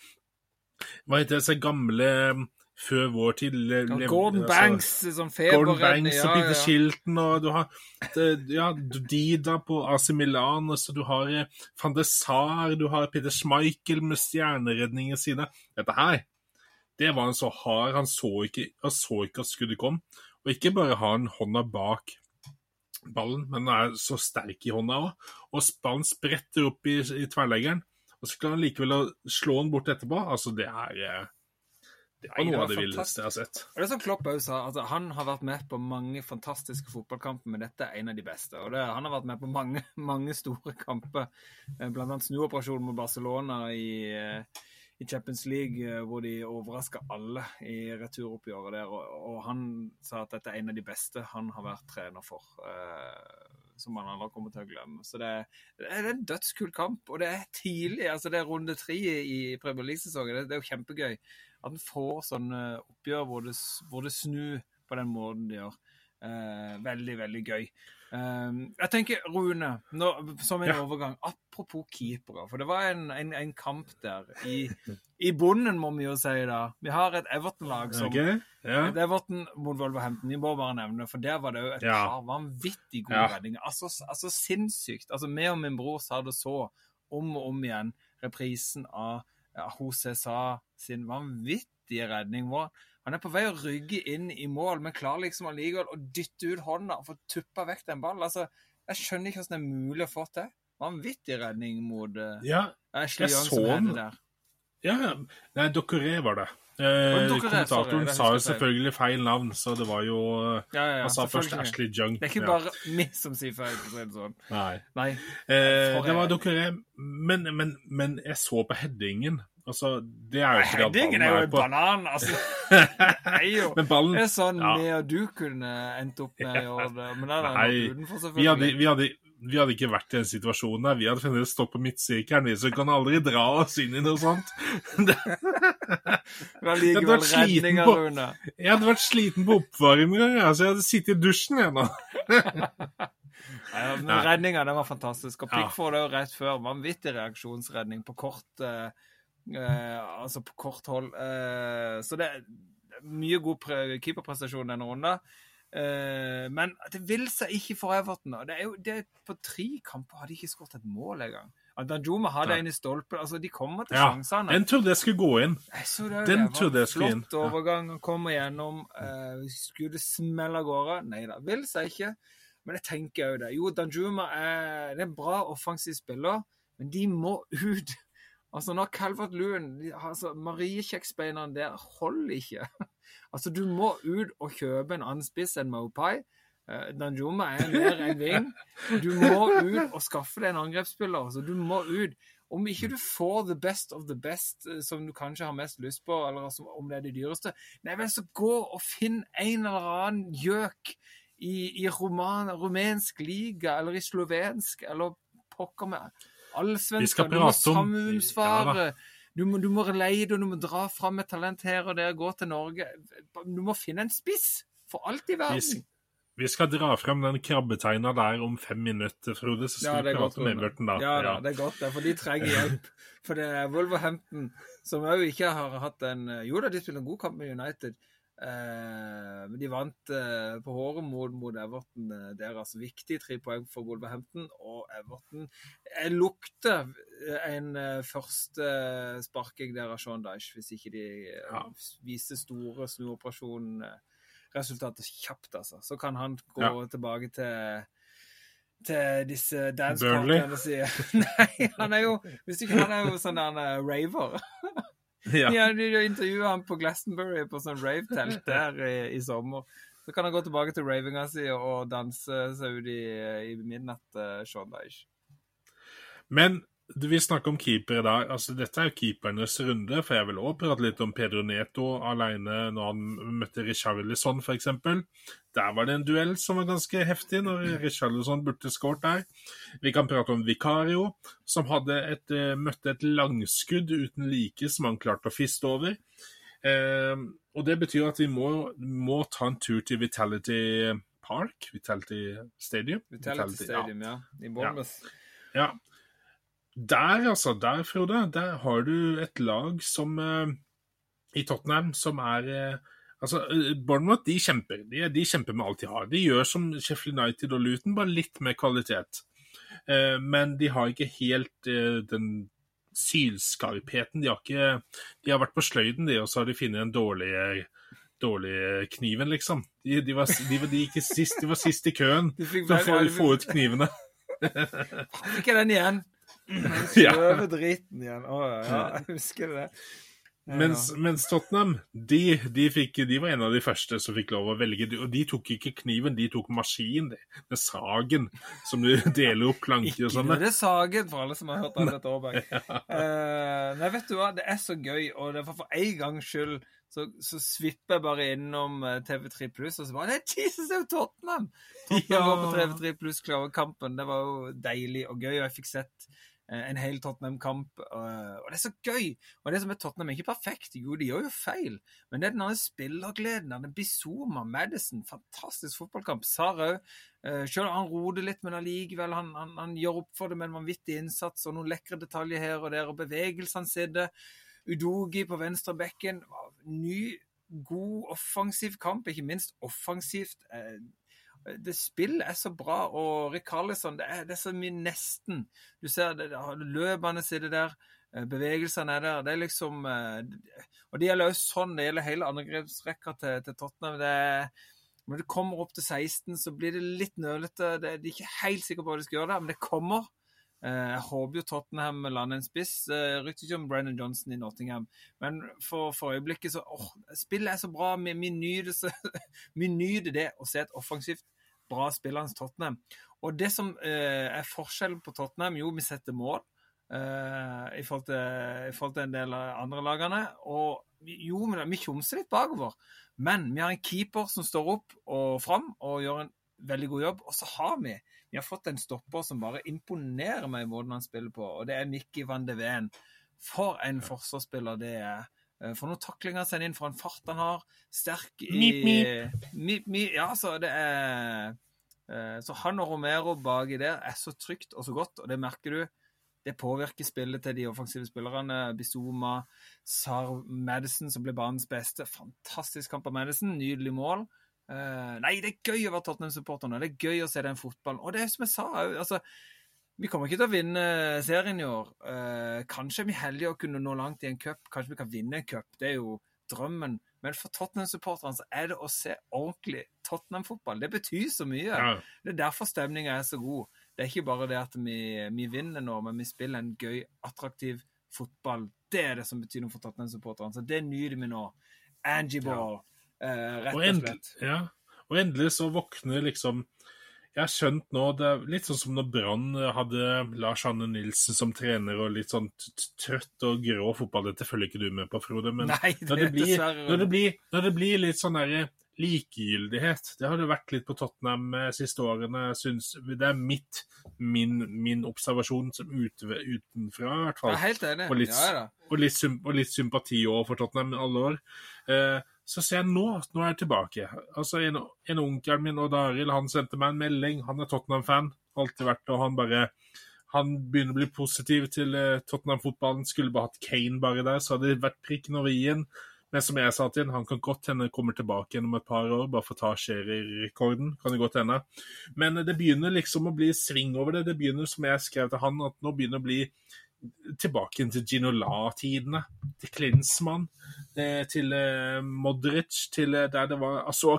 [SPEAKER 2] hva heter det, så gamle før vår tid
[SPEAKER 1] Gordon altså, Banks som feberrenn.
[SPEAKER 2] Gordon Banks ja, og Peter ja. Shilton, og du har ja, Dida på AC Milan, så du har eh, van de Sar, du har Peter Schmeichel med stjerneredningen sine. Dette her, det var han så hard. Han så ikke, han så ikke at skuddet kom. Og ikke bare har han hånda bak ballen, men han er så sterk i hånda òg. Og ballen spretter opp i, i tverrleggeren, og så klarer han likevel å slå den bort etterpå. Altså, det er eh, det er noe av det villeste jeg har sett.
[SPEAKER 1] Og det er som Klopp også sa, altså, Han har vært med på mange fantastiske fotballkamper, men dette er en av de beste. Og det, Han har vært med på mange, mange store kamper, eh, bl.a. snuoperasjonen mot Barcelona i eh, i Champions League, eh, hvor de overraska alle i returoppgjøret der. Og, og, han sa at dette er en av de beste han har vært trener for. Eh, som man aldri kommer til å glemme. Så det, det er en dødskul kamp, og det er tidlig. altså Det er runde tre i Premier League-sesongen. Det, det, er jo kjempegøy at en får sånne oppgjør hvor det, hvor det snur på den måten de gjør. Eh, veldig, veldig gøy. Eh, jeg tenker, Rune, nå, som en ja. overgang Apropos keepere, for det var en, en, en kamp der i, i bunnen, må vi jo si da. Vi har et Everton-lag som okay. ja. Et Everton mot Wolverhampton, vi må bare nevne for der var det jo et ja. par vanvittig gode redninger. Altså, altså sinnssykt. Altså, meg og min bror sa det så om og om igjen, reprisen av ja, Jose Sa sin vanvittige redning. hvor han er på vei å rygge inn i mål, men klarer liksom allikevel å dytte ut hånda og få tuppa vekk den ballen. Altså, jeg skjønner ikke hvordan det er mulig å få til. Vanvittig redning mot uh,
[SPEAKER 2] Ja,
[SPEAKER 1] Ashley Young som
[SPEAKER 2] den.
[SPEAKER 1] der.
[SPEAKER 2] ja. ja. Nei, Dokkeré var det. Eh, kommentatoren sa jo selvfølgelig feil navn, så det var jo eh,
[SPEAKER 1] Ja, ja, ja,
[SPEAKER 2] Han sa først. Ashley Jung.
[SPEAKER 1] Det er ikke
[SPEAKER 2] Ja.
[SPEAKER 1] bare vi som sier feil. for å si det sånn.
[SPEAKER 2] Nei.
[SPEAKER 1] Nei.
[SPEAKER 2] Eh, det var Dokkeré, men, men, men jeg så på headingen. Altså, det er jo ikke det
[SPEAKER 1] ballen er
[SPEAKER 2] ballen
[SPEAKER 1] jo
[SPEAKER 2] er
[SPEAKER 1] en banan, altså. Er jo
[SPEAKER 2] Men ballen
[SPEAKER 1] det er sånn
[SPEAKER 2] Ja.
[SPEAKER 1] vi og du kunne endt opp med i år. Men det er
[SPEAKER 2] Nei,
[SPEAKER 1] utenfor,
[SPEAKER 2] vi hadde, vi, hadde, vi hadde ikke vært i den situasjonen der. Vi hadde fremdeles stått på midtsirkelen, vi, så kan aldri dra oss inn i noe sånt. Det,
[SPEAKER 1] var likevel redninger, Rune.
[SPEAKER 2] jeg hadde vært sliten på oppvarminga, altså, jeg hadde sittet i dusjen jeg nå.
[SPEAKER 1] Redninga den var fantastisk. Og
[SPEAKER 2] Ja.
[SPEAKER 1] det jo rett før. Vanvittig reaksjonsredning på kort eh, Altså på kort hold. Eh, så det er mye god keeperprestasjon denne runden. Eh, men det vil seg ikke for Everton. Det er jo, det er på tre kamper har de ikke skåret et mål engang. Danjuma hadde en i stolpen. altså De kommer til
[SPEAKER 2] Ja,
[SPEAKER 1] sjansene.
[SPEAKER 2] Den trodde jeg skulle gå inn.
[SPEAKER 1] Det,
[SPEAKER 2] Den
[SPEAKER 1] det
[SPEAKER 2] trodde jeg skulle inn.
[SPEAKER 1] Flott overgang. Han kommer gjennom. Uh, skulle det smelle av gårde? Nei da, vil seg ikke. Men jeg tenker jo det. Jo, Danjuma er, det er en bra offensiv spiller, men de må ut. Altså, når Calvert Loon altså, Mariekjeksbeina der holder ikke. Altså, du må ut og kjøpe en annen spiss enn Mopai. Uh, Danjuma er mer en ving. Du må ut og skaffe deg en angrepsspiller. Altså, du må ut. Om ikke du får the best of the best, eh, som du kanskje har mest lyst på, eller altså, om det er de dyreste, nei vel, så gå og finn en eller annen gjøk i, i roman, rumensk liga, eller i slovensk, eller pokker med
[SPEAKER 2] Vi
[SPEAKER 1] allsvensker. Du må
[SPEAKER 2] prate.
[SPEAKER 1] Du må, du må leide, og du må dra fram et talent her og der, gå til Norge. Du må finne en spiss, for alt i verden.
[SPEAKER 2] vi skal dra frem den krabbetegna der om fem minutter, Frode, så skal
[SPEAKER 1] Ja,
[SPEAKER 2] vi prate om Everton da.
[SPEAKER 1] Ja, da,
[SPEAKER 2] Ja.
[SPEAKER 1] det er godt, det, for de trenger hjelp. For det er Wolverhampton, som òg ikke har hatt en Jo da, de spiller en god kamp med United, men de vant eh, på håret mot, mot Everton deres. Altså viktig tre poeng for Wolverhampton og Everton. Jeg lukter en eh, første sparking der av Sean Dyche, hvis ikke de eh,
[SPEAKER 2] Ja.
[SPEAKER 1] viser store snuoperasjon-resultater kjapt, altså. Så kan han gå
[SPEAKER 2] Ja.
[SPEAKER 1] tilbake til til disse dancepartnerne sine. Nei, han er jo Hvis ikke han er jo sånn der er raver.
[SPEAKER 2] Ja.
[SPEAKER 1] Ja, de intervjua han på Glastonbury på sånn rave-telt der i, i sommer. Så kan han gå tilbake til ravinga si og danse seg ut i, i midnatt, Sean Dyche.
[SPEAKER 2] Men du vil snakke om i dag. Altså, dette er jo keepernes runde, for jeg vil også prate litt om Pedro Neto alene når han møtte Richarlison, f.eks. Der var det en duell som var ganske heftig, når Richarlison burde skåret der. Vi kan prate om Vicario, som et, eh, møtte et langskudd uten like som han klarte å fiste over. Eh, og det betyr at vi må, må ta en tur til Vitality Park, Vitality Stadium.
[SPEAKER 1] Vitality Stadium, ja. I Bournemouth.
[SPEAKER 2] Ja. Der, altså, der, Frode, der har du et lag som eh, i Tottenham som er eh, Altså, eh, Bournemouth de kjemper. De, de kjemper med alt de har. De gjør som Sheffield United og Luton, bare litt mer kvalitet. Men de har ikke helt den sylskarpheten. De har ikke De har vært på sløyden, de, og så har de funnet en dårlig dårlige kniven, liksom. De, de, var, de, var, sist, de var sist i køen for å få, få ut knivene.
[SPEAKER 1] Fikk jeg den igjen?
[SPEAKER 2] Ja.
[SPEAKER 1] Sløve driten igjen. Å, ja, jeg husker det. Ja.
[SPEAKER 2] Mens, mens Tottenham, de, de, fikk, de var en av de første som fikk lov å velge. Og de tok ikke kniven, de tok maskin. Med sagen, som du deler opp planker og
[SPEAKER 1] Ikke
[SPEAKER 2] sånn med.
[SPEAKER 1] det er sagen, for alle som har hørt Albert Aarberg. Eh, nei, vet du hva, det er så gøy, og det er for, for en gangs skyld så, så svipper jeg bare innom eh, TV3 Pluss, og så bare Det er Jesus er jo Tottenham! Tottenham
[SPEAKER 2] Ja.
[SPEAKER 1] var på TV3 Pluss-kampen. Det var jo deilig og gøy, og jeg fikk sett en hel Tottenham-kamp. eh, og det er så gøy! Og det som er Tottenham, er ikke perfekt. Jo, de gjør jo feil, men det er den spillergleden. Den Bizuma, Madison, fantastisk fotballkamp. Sarau. Uh, selv han roder litt, men allikevel, han, han, han gjør opp for det med en vanvittig innsats og noen lekre detaljer her og der, og bevegelsene sitter. Udogi på venstre bekken. Ny, god offensiv kamp, ikke minst offensivt. Det spillet er så bra, og Rikarlison, det, er- det er så mye nesten. Du ser det, løpene sitter der, eh, bevegelsene er der. Det er liksom eh, Og det gjelder også sånn, det gjelder hele angrepsrekka til, til Tottenham. Det er, når det kommer opp til 16, så blir det litt nølete. De er ikke helt sikre på hva de skal gjøre der, men det kommer. Eh, jeg håper jo Tottenham lander en spiss. Uh, Rykter ikke om Brennan Johnson i Nottingham, men for, for øyeblikket så åh, Spillet er så bra. Vi, vi, nyter, vi nyter det å se et offensivt bra spillende Tottenham. Og det som uh, er forskjellen på Tottenham, jo, vi setter mål uh, i, forhold til, i, forhold til, en del av andre lagene. Og jo, vi tjomser litt bakover. Men vi har en keeper som står opp og fram og gjør en veldig god jobb. Og så har vi vi har fått en stopper som bare imponerer meg i måten han spiller på, og det er Mikki van de Ven. For en forsvarsspiller det er. Eh, for noen taklinger sender inn, for en fart han har. Sterk i
[SPEAKER 2] Mip, mip.
[SPEAKER 1] Mip, mip. Ja, så det er eh, Så han og Romero baki der er så trygt og så godt, og det merker du. Det påvirker spillet til de offensive spillerne. Bizuma, Sar Madison, som ble banens beste. Fantastisk kamp av Madison. Nydelig mål. Uh, nei, det er gøy å være Tottenham-supporter nå. Det er gøy å se den fotballen. Og det er som jeg sa, altså, vi kommer ikke til å vinne serien i år. Uh, kanskje er vi heldige å kunne nå langt i en cup. Kanskje vi kan vinne en cup. Det er jo drømmen. Men for Tottenham-supporterne så er det å se ordentlig Tottenham-fotball. Det betyr så mye. Ja. Det er derfor stemninga er så god. Det er ikke bare det at vi, vi vinner nå, men vi spiller en gøy, attraktiv fotball. Det er det som betyr noe for Tottenham-supporterne. Så det nyter vi nå. Angie Ball. Ja. Eh, rett og, slett.
[SPEAKER 2] Ja. Og endelig så våkner liksom Jeg har skjønt nå det er Litt sånn som når Brann hadde Lars Hanne Nilsen som trener og litt sånn trøtt og grå fotball. Dette følger ikke du med på, Frode. Men
[SPEAKER 1] Nei, det
[SPEAKER 2] når, det blir, når, det blir, når det blir litt sånn derre likegyldighet. Det har det vært litt på Tottenham de eh, siste årene. Synes, det er mitt, min, min observasjon som ut, utenfra, i hvert fall.
[SPEAKER 1] Jeg er helt enig.
[SPEAKER 2] Og litt,
[SPEAKER 1] ja,
[SPEAKER 2] og litt, og litt sympati òg for Tottenham alle år. Eh, så ser jeg nå at nå er jeg tilbake. Altså, En, en onkel min, Odd Arild, han sendte meg en melding. Han er Tottenham-fan. Alltid vært og han bare han begynner å bli positiv til uh, Tottenham-fotballen. Skulle bare hatt Kane bare der, så hadde det vært prikken over i-en. Men som jeg sa til han, han kan godt hende kommer tilbake om et par år, bare for å ta rekorden Kan det godt hende. Men det begynner liksom å bli sving over det. Det begynner, som jeg skrev til han, at nå begynner å bli tilbake til Ginola-tidene. Til Klinsmann, til uh, Modric, til uh, der det var altså,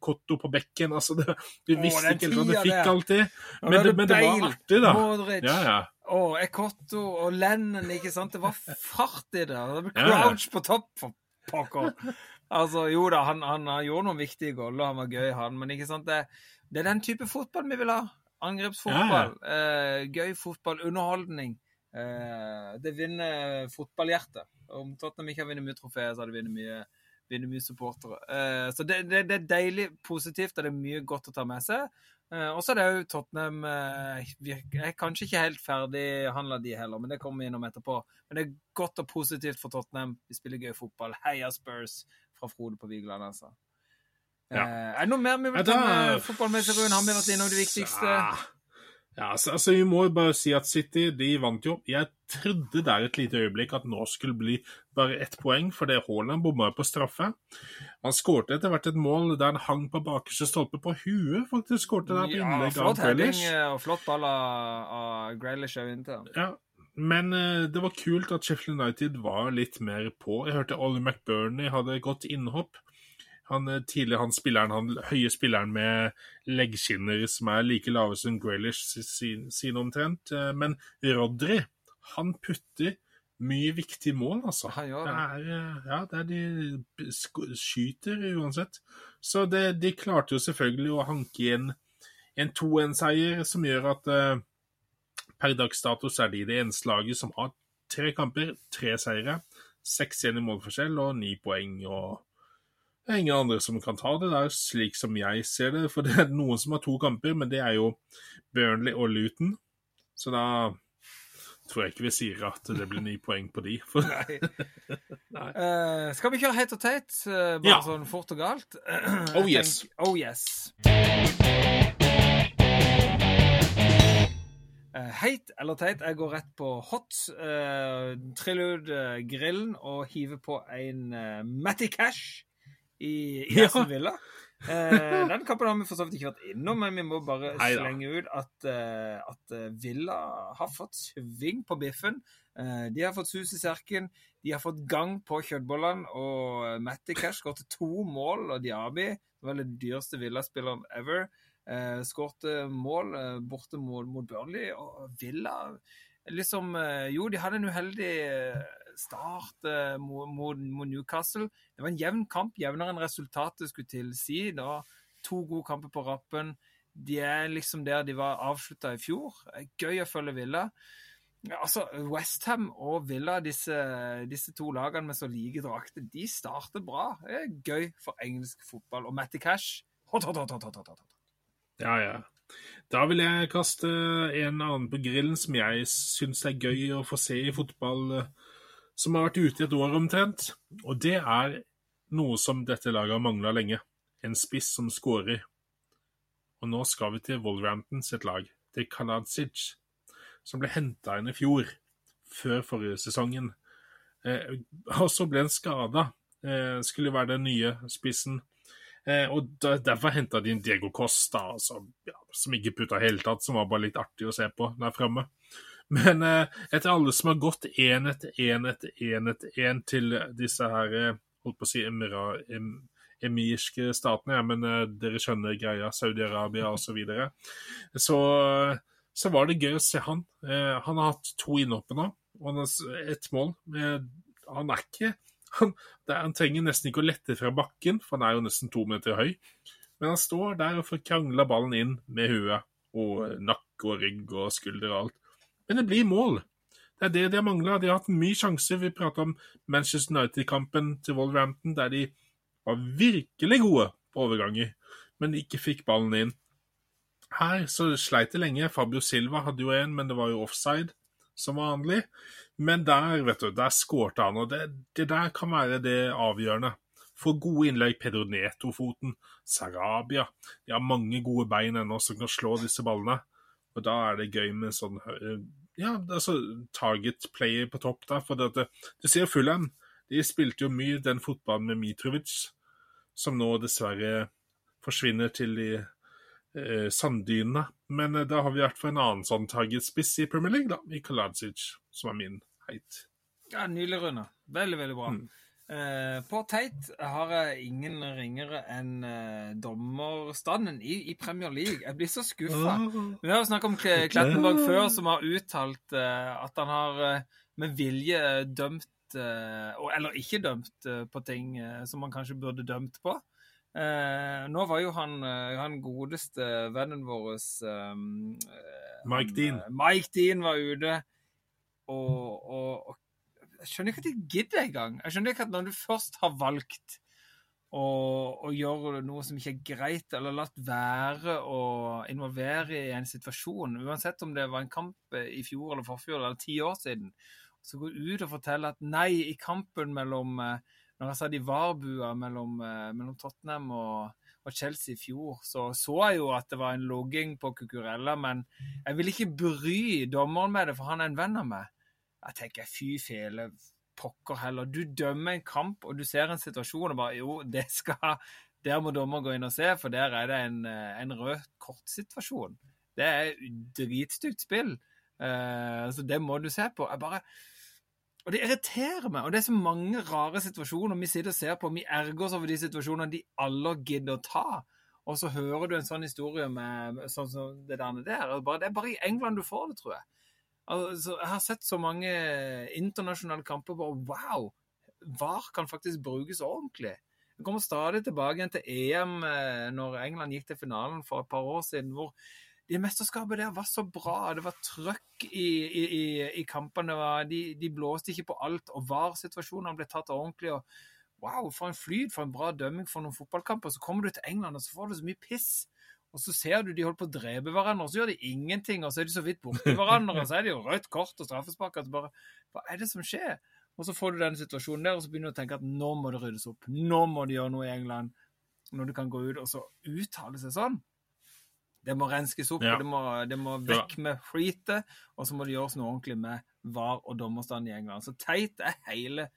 [SPEAKER 2] Cotto på bekken. altså det, Du visste ikke helt hva du fikk alltid, men, det, men det, var artig, da.
[SPEAKER 1] Modric. Ja, ja. Og Ekotto og Lennon, ikke sant. Det var fart i det. Det ble crouch ja, på topp, for pokker. Altså, jo da, han, han, han gjorde noen viktige goller, han var gøy, han. Men ikke sant, det, det er den type fotball vi vil ha. Angrepsfotball. Eh, gøy fotball, underholdning. Eh, det vinner fotballhjertet. Om Tottenham ikke har vunnet mye trofeer, så har de vunnet mye, vinner mye supportere. Eh, så det, det, det, er deilig positivt, og det er mye godt å ta med seg. Eh, og så er det jo Tottenham Jeg er kanskje ikke helt ferdig handla de heller, men det kommer vi innom etterpå. Men det er godt og positivt for Tottenham. Vi spiller gøy fotball. Heia Spurs fra Frode på Vigeland, altså. Ja. er det noe mer vi vil ta med fotballmessig, Rune? Har vi vært innom det viktigste?
[SPEAKER 2] Ja, altså, altså, Vi må bare si at City de vant jo. Jeg trodde der et lite øyeblikk at nå skulle bli bare ett poeng, fordi Haaland bomma på straffe. Han skårte etter hvert et mål der han hang på bakerste stolpe på huet, faktisk. skårte der på innlegg
[SPEAKER 1] ja, flott av Grealish. og flott ball av, Grealish òg inntil.
[SPEAKER 2] Ja, men uh, det var kult at Sheffield United var litt mer på. Jeg hørte Ollie McBurney hadde gått innhopp. Han, eh, tidligere han spilleren, han høye spilleren med leggskinner som er like lave som Graylish sine omtrent. Eh, men Rodry, han putter mye viktige mål, altså.
[SPEAKER 1] Ja,
[SPEAKER 2] det er, eh, ja, det er de skyter uansett. Så det, de klarte jo selvfølgelig å hanke inn en 2-1-seier som gjør at uh, per dags dato så er de det eneste laget som har tre kamper, tre seire, seks igjen i målforskjell og ni poeng. og det er ingen andre som kan ta det der, slik som jeg ser det. For det er noen som har to kamper, men det er jo Burnley og Luton. Så da tror jeg ikke vi sier at det blir ni poeng på de.
[SPEAKER 1] Nei. Nei. Uh, skal vi kjøre heit og teit, uh, bare ja. sånn fort og galt?
[SPEAKER 2] oh yes.
[SPEAKER 1] Tenk, oh yes. Heit eller teit, jeg går rett på hot. Uh, triller ut grillen og hiver på en Matty Cash i, i Aston Villa. Eh, den kampen har vi for så vidt ikke vært innom, men vi må bare
[SPEAKER 2] Neida.
[SPEAKER 1] slenge ut at, eh, at eh, Villa har fått sving på biffen. Eh, de har fått sus i serken. De har fått gang på kjøttbollene. Og Matty Cash skåret to mål, og Diaby, vel den dyreste Villa-spilleren ever, eh, skårte mål eh, borte mot, mot Burnley. Og Villa liksom Jo, de hadde en uheldig start eh, mot, mot, Newcastle. Det var en jevn kamp, jevnere enn resultatet skulle tilsi. Det var to gode kamper på rappen. De er liksom der de var avslutta i fjor. Eh, Gøy å følge Villa. Altså, Westham og Villa, disse, disse to lagene med så like drakter, de starter bra. Det er gøy for engelsk fotball. Og Matty Cash hot, hot, hot, hot, hot, hot, hot.
[SPEAKER 2] Ja, ja. Da vil jeg kaste en annen på grillen som jeg syns er gøy å få se i fotball, eh, som har vært ute i et år omtrent. Og det er noe som dette laget har mangla lenge. En spiss som skårer. Og nå skal vi til Wolverhampton sitt lag, til Kaladzic, som ble henta inn i fjor, før forrige sesongen. Eh, og så ble han skada. Eh, skulle være den nye spissen. Eh, og Derfor henta de inn Diego Costa, altså, ja, som ikke putta i hele tatt, som var bare litt artig å se på der framme. Men eh, etter alle som har gått én etter én etter én etter én til disse her eh, holdt på å si emira, em, emirske statene, ja, men eh, dere skjønner greia, Saudi-Arabia osv., så, videre, så så var det gøy å se han. Han har hatt to innhopp nå, og han har ett mål. Han er ikke han, han trenger nesten ikke å lette fra bakken, for han er jo nesten to meter høy. Men han står der og får krangla ballen inn med huet og nakke og rygg og skulder og alt. Men det blir mål. Det er det de har mangla. De har hatt mye sjanser. Vi prata om Manchester United-kampen til Wolverhampton, der de var virkelig gode på overganger, men ikke fikk ballen inn. Her så sleit det lenge. Fabio Silva hadde jo en, men det var jo offside, som vanlig. Men der, vet du, der skårte han, og det, det der kan være det avgjørende. For gode innlegg, Pedro Neto-foten, Sarabia De har mange gode bein ennå som kan slå disse ballene. Og da er det gøy med sånn eh, Ja, altså target player på topp der. For det, det, du ser Fulham. De spilte jo mye den fotballen med Mitrovic, som nå dessverre forsvinner til de eh, sanddynene. Men eh, da har vi vært for en annen sånn target-spiss i Premier League, da, i Kaladzic, som er min heit.
[SPEAKER 1] Ja, Nydelig, Rune. Veldig, veldig bra.
[SPEAKER 2] Mm.
[SPEAKER 1] Eh, på Teit har jeg ingen ringere enn uh, dommerstanden i, i Premier League. Jeg blir så skuffa. Vi har jo snakket om Kle- Klettenberg før, som har uttalt uh, at han har med vilje dømt Eller ikke dømt på ting som han kanskje burde dømt på. Eh, nå var jo han, han godeste vennen vår um,
[SPEAKER 2] Mike Dean.
[SPEAKER 1] Mike Dean var ute, og, og, og jeg skjønner ikke at de gidder engang. Jeg skjønner ikke at når du først har valgt å, å gjøre noe som ikke er greit, eller latt være å involvere i en situasjon, uansett om det var en kamp i fjor eller forfjor eller ti år siden, så gå ut og forteller at nei, i kampen mellom eh, Når jeg satt i Varbua mellom, eh, mellom Tottenham og, og Chelsea i fjor, så så jeg jo at det var en logging på Cucurella, men jeg vil ikke bry dommeren med det, for han er en venn av meg. Jeg tenker fy fele pokker heller. Du dømmer en kamp, og du ser en situasjon og bare Jo, det skal Der må dommer gå inn og se, for der er det en, eh, en rød kortsituasjon. Det er dritstygt spill. Uh, så det må du se på. Jeg bare Og det irriterer meg. Og det er så mange rare situasjoner vi sitter og ser på. Vi erger oss over de situasjonene de alle gidder å ta. Og så hører du en sånn historie med sånn som det der. det er bare i England du får det, tror jeg. Altså, jeg har sett så mange internasjonale kamper hvor wow, VAR kan faktisk brukes ordentlig. Jeg kommer stadig tilbake igjen til EM eh, når England gikk til finalen for et par år siden, hvor det mesterskapet der var så bra. Det var trøkk i, i, i, kampene. De, de blåste ikke på alt, og VAR-situasjonene ble tatt ordentlig. og Wow, for en flyt, for en bra dømming for noen fotballkamper. Så kommer du til England, og så får du så mye piss. Og så ser du de holder på å drepe hverandre, og så gjør de ingenting. Og så er de så vidt borti hverandre, og så er det jo rødt kort og straffespark. Altså bare, hva er det som skjer? Og så får du den situasjonen der, og så begynner du å tenke at nå må det ryddes opp. Nå må de gjøre noe i England. Når du kan gå ut og så uttale seg sånn. Det må renskes opp,
[SPEAKER 2] Ja.
[SPEAKER 1] og det må, det må vekk med freetet. Og så må det gjøres noe ordentlig med VAR og dommerstand i England. Så teit er hele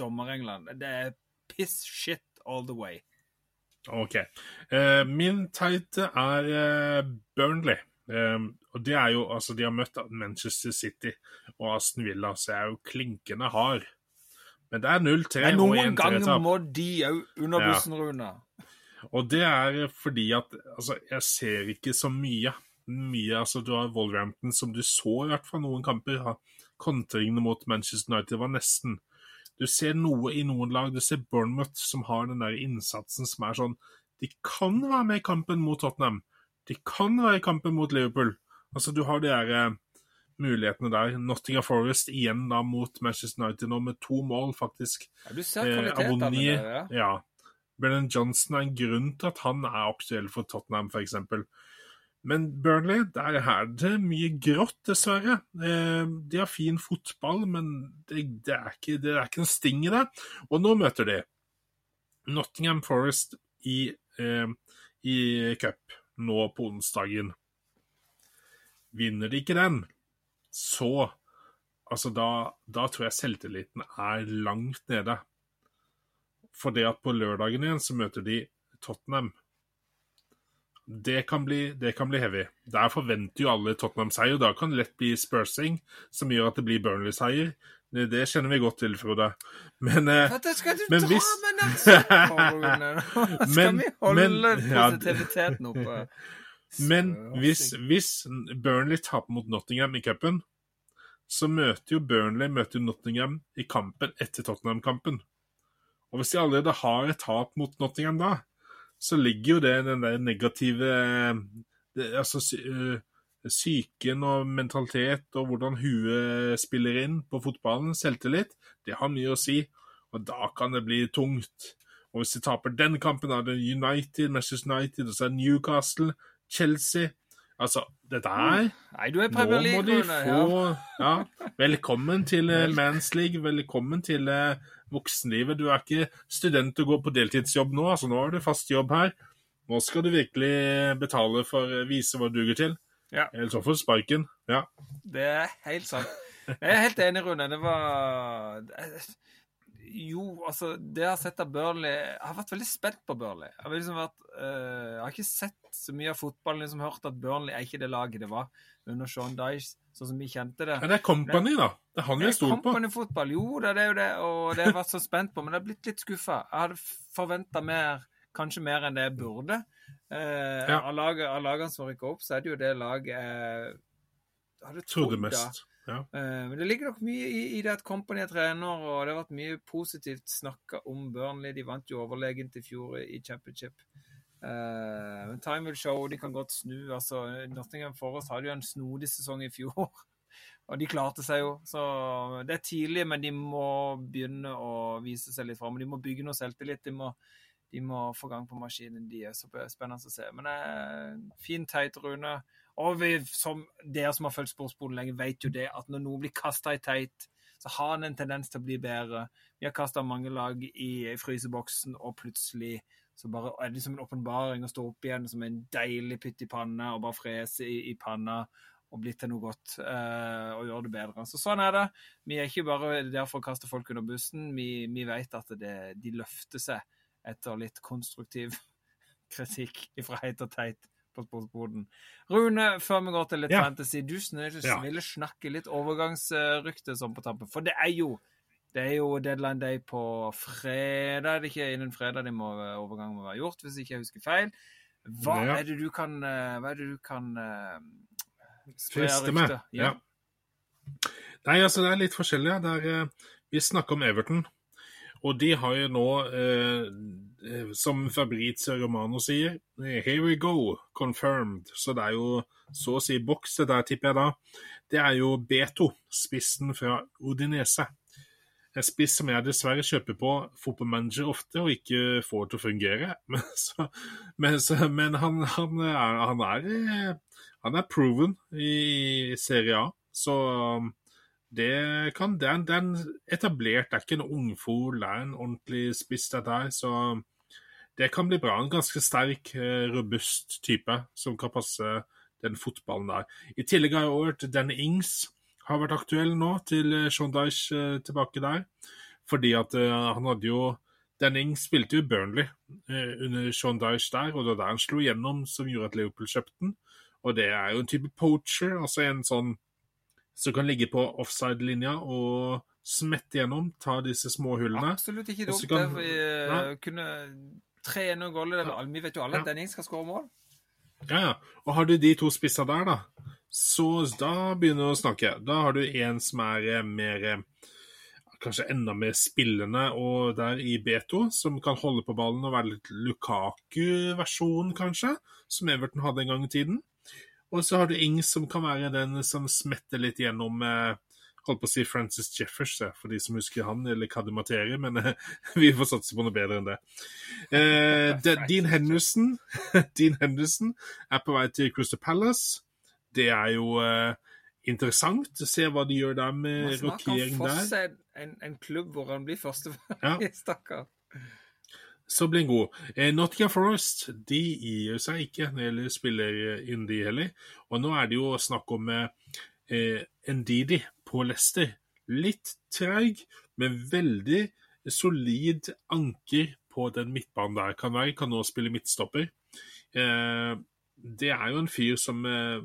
[SPEAKER 1] dommer-England. Det er piss shit all the way.
[SPEAKER 2] OK. Eh, min teite er eh, Burnley. Eh, og det er jo Altså, de har møtt Manchester City og Aston Villa, så jeg er jo klinkende hard. Men det er 0-3 og
[SPEAKER 1] 1-3-tap.
[SPEAKER 2] Noen
[SPEAKER 1] ganger må de òg under
[SPEAKER 2] Ja.
[SPEAKER 1] bussen, Rune.
[SPEAKER 2] Og det er fordi at altså, jeg ser ikke så mye. Mye, altså Du har Wolverhampton, som du så i hvert fall noen kamper. Kontringene mot Manchester United var nesten. Du ser noe i noen lag. Du ser Bournemouth, som har den der innsatsen som er sånn De kan være med i kampen mot Tottenham. De kan være i kampen mot Liverpool. Altså, du har de der eh, mulighetene der. Nottingham Forest igjen da mot Manchester United nå, med to mål, faktisk.
[SPEAKER 1] Ja, du ser
[SPEAKER 2] Eh,
[SPEAKER 1] kvalitetene
[SPEAKER 2] Avoni,
[SPEAKER 1] der, ja.
[SPEAKER 2] ja. Brennan Johnson er en grunn til at han er aktuell for Tottenham, f.eks. Men Burnley, der er det mye grått, dessverre. Eh, de har fin fotball, men det, det, er ikke, det er ikke en sting i det. Og nå møter de Nottingham Forest i, eh, i cup nå på onsdagen. Vinner de ikke den, så Altså, da, da tror jeg selvtilliten er langt nede. For det at på lørdagen igjen så møter de Tottenham. Det kan bli, det kan bli heavy. Der forventer jo alle Tottenham-seier. Da kan det lett bli Spursing, som gjør at det blir Burnley-seier. Det, det kjenner vi godt til, Frode. Men eh,
[SPEAKER 1] skal du
[SPEAKER 2] Men
[SPEAKER 1] ta
[SPEAKER 2] hvis-
[SPEAKER 1] med? Nå skal
[SPEAKER 2] Men-
[SPEAKER 1] vi holde
[SPEAKER 2] men-
[SPEAKER 1] positiviteten oppe.
[SPEAKER 2] Men hvis, hvis Burnley taper mot Nottingham i cupen, så møter jo Burnley møter Nottingham i kampen etter Tottenham-kampen. Og hvis de allerede har et tap mot Nottingham da, så ligger jo det den der negative det, Altså øh, psyken og mentalitet og hvordan huet spiller inn på fotballen, selvtillit, det har mye å si. Og da kan det bli tungt. Og hvis de taper den kampen, er det United, Manchester United, og så er det Newcastle, Chelsea Altså, dette her
[SPEAKER 1] Nei, du er Premier
[SPEAKER 2] må
[SPEAKER 1] League,
[SPEAKER 2] de
[SPEAKER 1] Ja.
[SPEAKER 2] få ja, Velkommen til eh, Mans League. Velkommen til eh, voksenlivet. Du er ikke student og går på deltidsjobb nå. altså Nå har du fast jobb her. Nå skal du virkelig betale for å vise hva du duger til.
[SPEAKER 1] Ja.
[SPEAKER 2] Eller så får du sparken. Ja.
[SPEAKER 1] Det er helt sant. Jeg er helt enig, Rune. Det var Jo, altså Det jeg har sett av Burnley Jeg har vært veldig spent på Burnley. Jeg har, liksom vært, eh, jeg har ikke sett så mye av fotballen, liksom hørt at Burnley er ikke det laget det var under Sean Dyche, sånn som vi kjente det.
[SPEAKER 2] Men det er Company, da. Det er han vi
[SPEAKER 1] er
[SPEAKER 2] stoler på.
[SPEAKER 1] Company-fotball, jo da, det er jo det, og det har jeg vært så spent på, men jeg har blitt litt skuffa. Jeg hadde forventa mer, kanskje mer enn det jeg burde. Eh,
[SPEAKER 2] Ja.
[SPEAKER 1] Av laget- lagene som rykker opp, så er det jo det laget jeg hadde trodd,
[SPEAKER 2] mest. Ja.
[SPEAKER 1] Eh, Men det ligger nok mye i, i det at Company er trener, og det har vært mye positivt snakka om Burnley. De vant jo overlegent i fjor i championship. Eh, men time will show. De kan godt snu. altså Nottingham Forest hadde jo en snodig sesong i fjor. Og de klarte seg jo. Så det er tidlig, men de må begynne å vise seg litt fram. De må bygge noe selvtillit. De må, de må få gang på maskinen. De er så spennende å se. Men det er fin teit, Rune. Og vi, som dere som har fulgt Sportsboden lenge, vet jo det at når noe blir kasta i teit, så har han en tendens til å bli bedre. Vi har kasta mange lag i fryseboksen, og plutselig så bare er det som en åpenbaring å stå opp igjen som en deilig pytt i panna og bare frese i, i panna og bli til noe godt uh, og gjøre det bedre. Så sånn er det. Vi er ikke bare der for å kaste folk under bussen. Vi, vi vet at det, de løfter seg etter litt konstruktiv kritikk fra heit og teit på sportsboden. Rune, før vi går til litt
[SPEAKER 2] Ja.
[SPEAKER 1] fantasy, du sn-
[SPEAKER 2] Ja.
[SPEAKER 1] ville snakke litt overgangsrykte sånn på tampen. For det er jo det er jo deadline day på fredag. Det er ikke innen fredag de må, overgangen må være gjort, hvis ikke jeg husker feil. Hva
[SPEAKER 2] Ja.
[SPEAKER 1] er det du kan eh, Hva er det du kan
[SPEAKER 2] Friste meg.
[SPEAKER 1] Ja.
[SPEAKER 2] Ja. Nei, altså det er litt forskjellig. Er, eh, vi snakker om Everton, og de har jo nå, eh, eh, som Fabrizio Romano sier, eh, here we go, confirmed. Så det er jo så å si boks, det der tipper jeg da. Det er jo Beto, spissen fra Odinese. En spiss som jeg dessverre kjøper på fotballmanager ofte og ikke får til å fungere. Men, så, men, så, men han, han, er, han, er, han er proven i Serie A, så um, det, kan, det, er, er etablert, det er ikke en ungfol, det er en ordentlig spiss dette her, så det kan bli bra. En ganske sterk, eh, robust type som kan passe den fotballen der. I tillegg har jeg hørt Danny Ings har vært aktuell nå til eh, Sean Dyche eh, tilbake der. Fordi at eh, han hadde jo Denning spilte jo Burnley under Sean Dyche der, og det var der han slo gjennom som gjorde at Liverpool kjøpte den. Og det er jo en type poacher, altså en sånn som kan ligge på offside-linja og smette gjennom, ta disse små hullene.
[SPEAKER 1] Absolutt ikke dumt.
[SPEAKER 2] kan-
[SPEAKER 1] det, vi
[SPEAKER 2] Ja.
[SPEAKER 1] kunne tre det er Vi vet jo alle at
[SPEAKER 2] Ja.
[SPEAKER 1] Denning skal skåre mål.
[SPEAKER 2] Ja, ja. Og har du de to spissa der, da, så da begynner du å snakke. Da har du en som er eh, mer eh, Kanskje enda mer spillende, og der i Beto, som kan holde på ballen og være litt Lukaku-versjon, kanskje, som Everton hadde en gang i tiden. Og så har du Ings, som kan være den som smetter litt gjennom eh, Holdt på å si Francis Jeffers, for de som husker han, eller Kadimateri, men vi får satse på noe bedre enn det. Eh, Dean Henderson Dean Henderson er på vei til Crystal Palace. Det er jo eh, interessant å se hva de gjør der med
[SPEAKER 1] Man snakker om
[SPEAKER 2] rokering
[SPEAKER 1] er
[SPEAKER 2] der.
[SPEAKER 1] en, en klubb hvor han blir førstevalg.
[SPEAKER 2] Ja.
[SPEAKER 1] Stakkar.
[SPEAKER 2] Så blir han god. Eh, Nottingham Forest de gir seg ikke når det gjelder spiller inn heller. Og nå er det jo snakk om eh, Ndidi på Leicester. Litt treig, men veldig solid anker på den midtbanen der. Kan være, kan nå spille midtstopper. Eh, det er jo en fyr som, eh,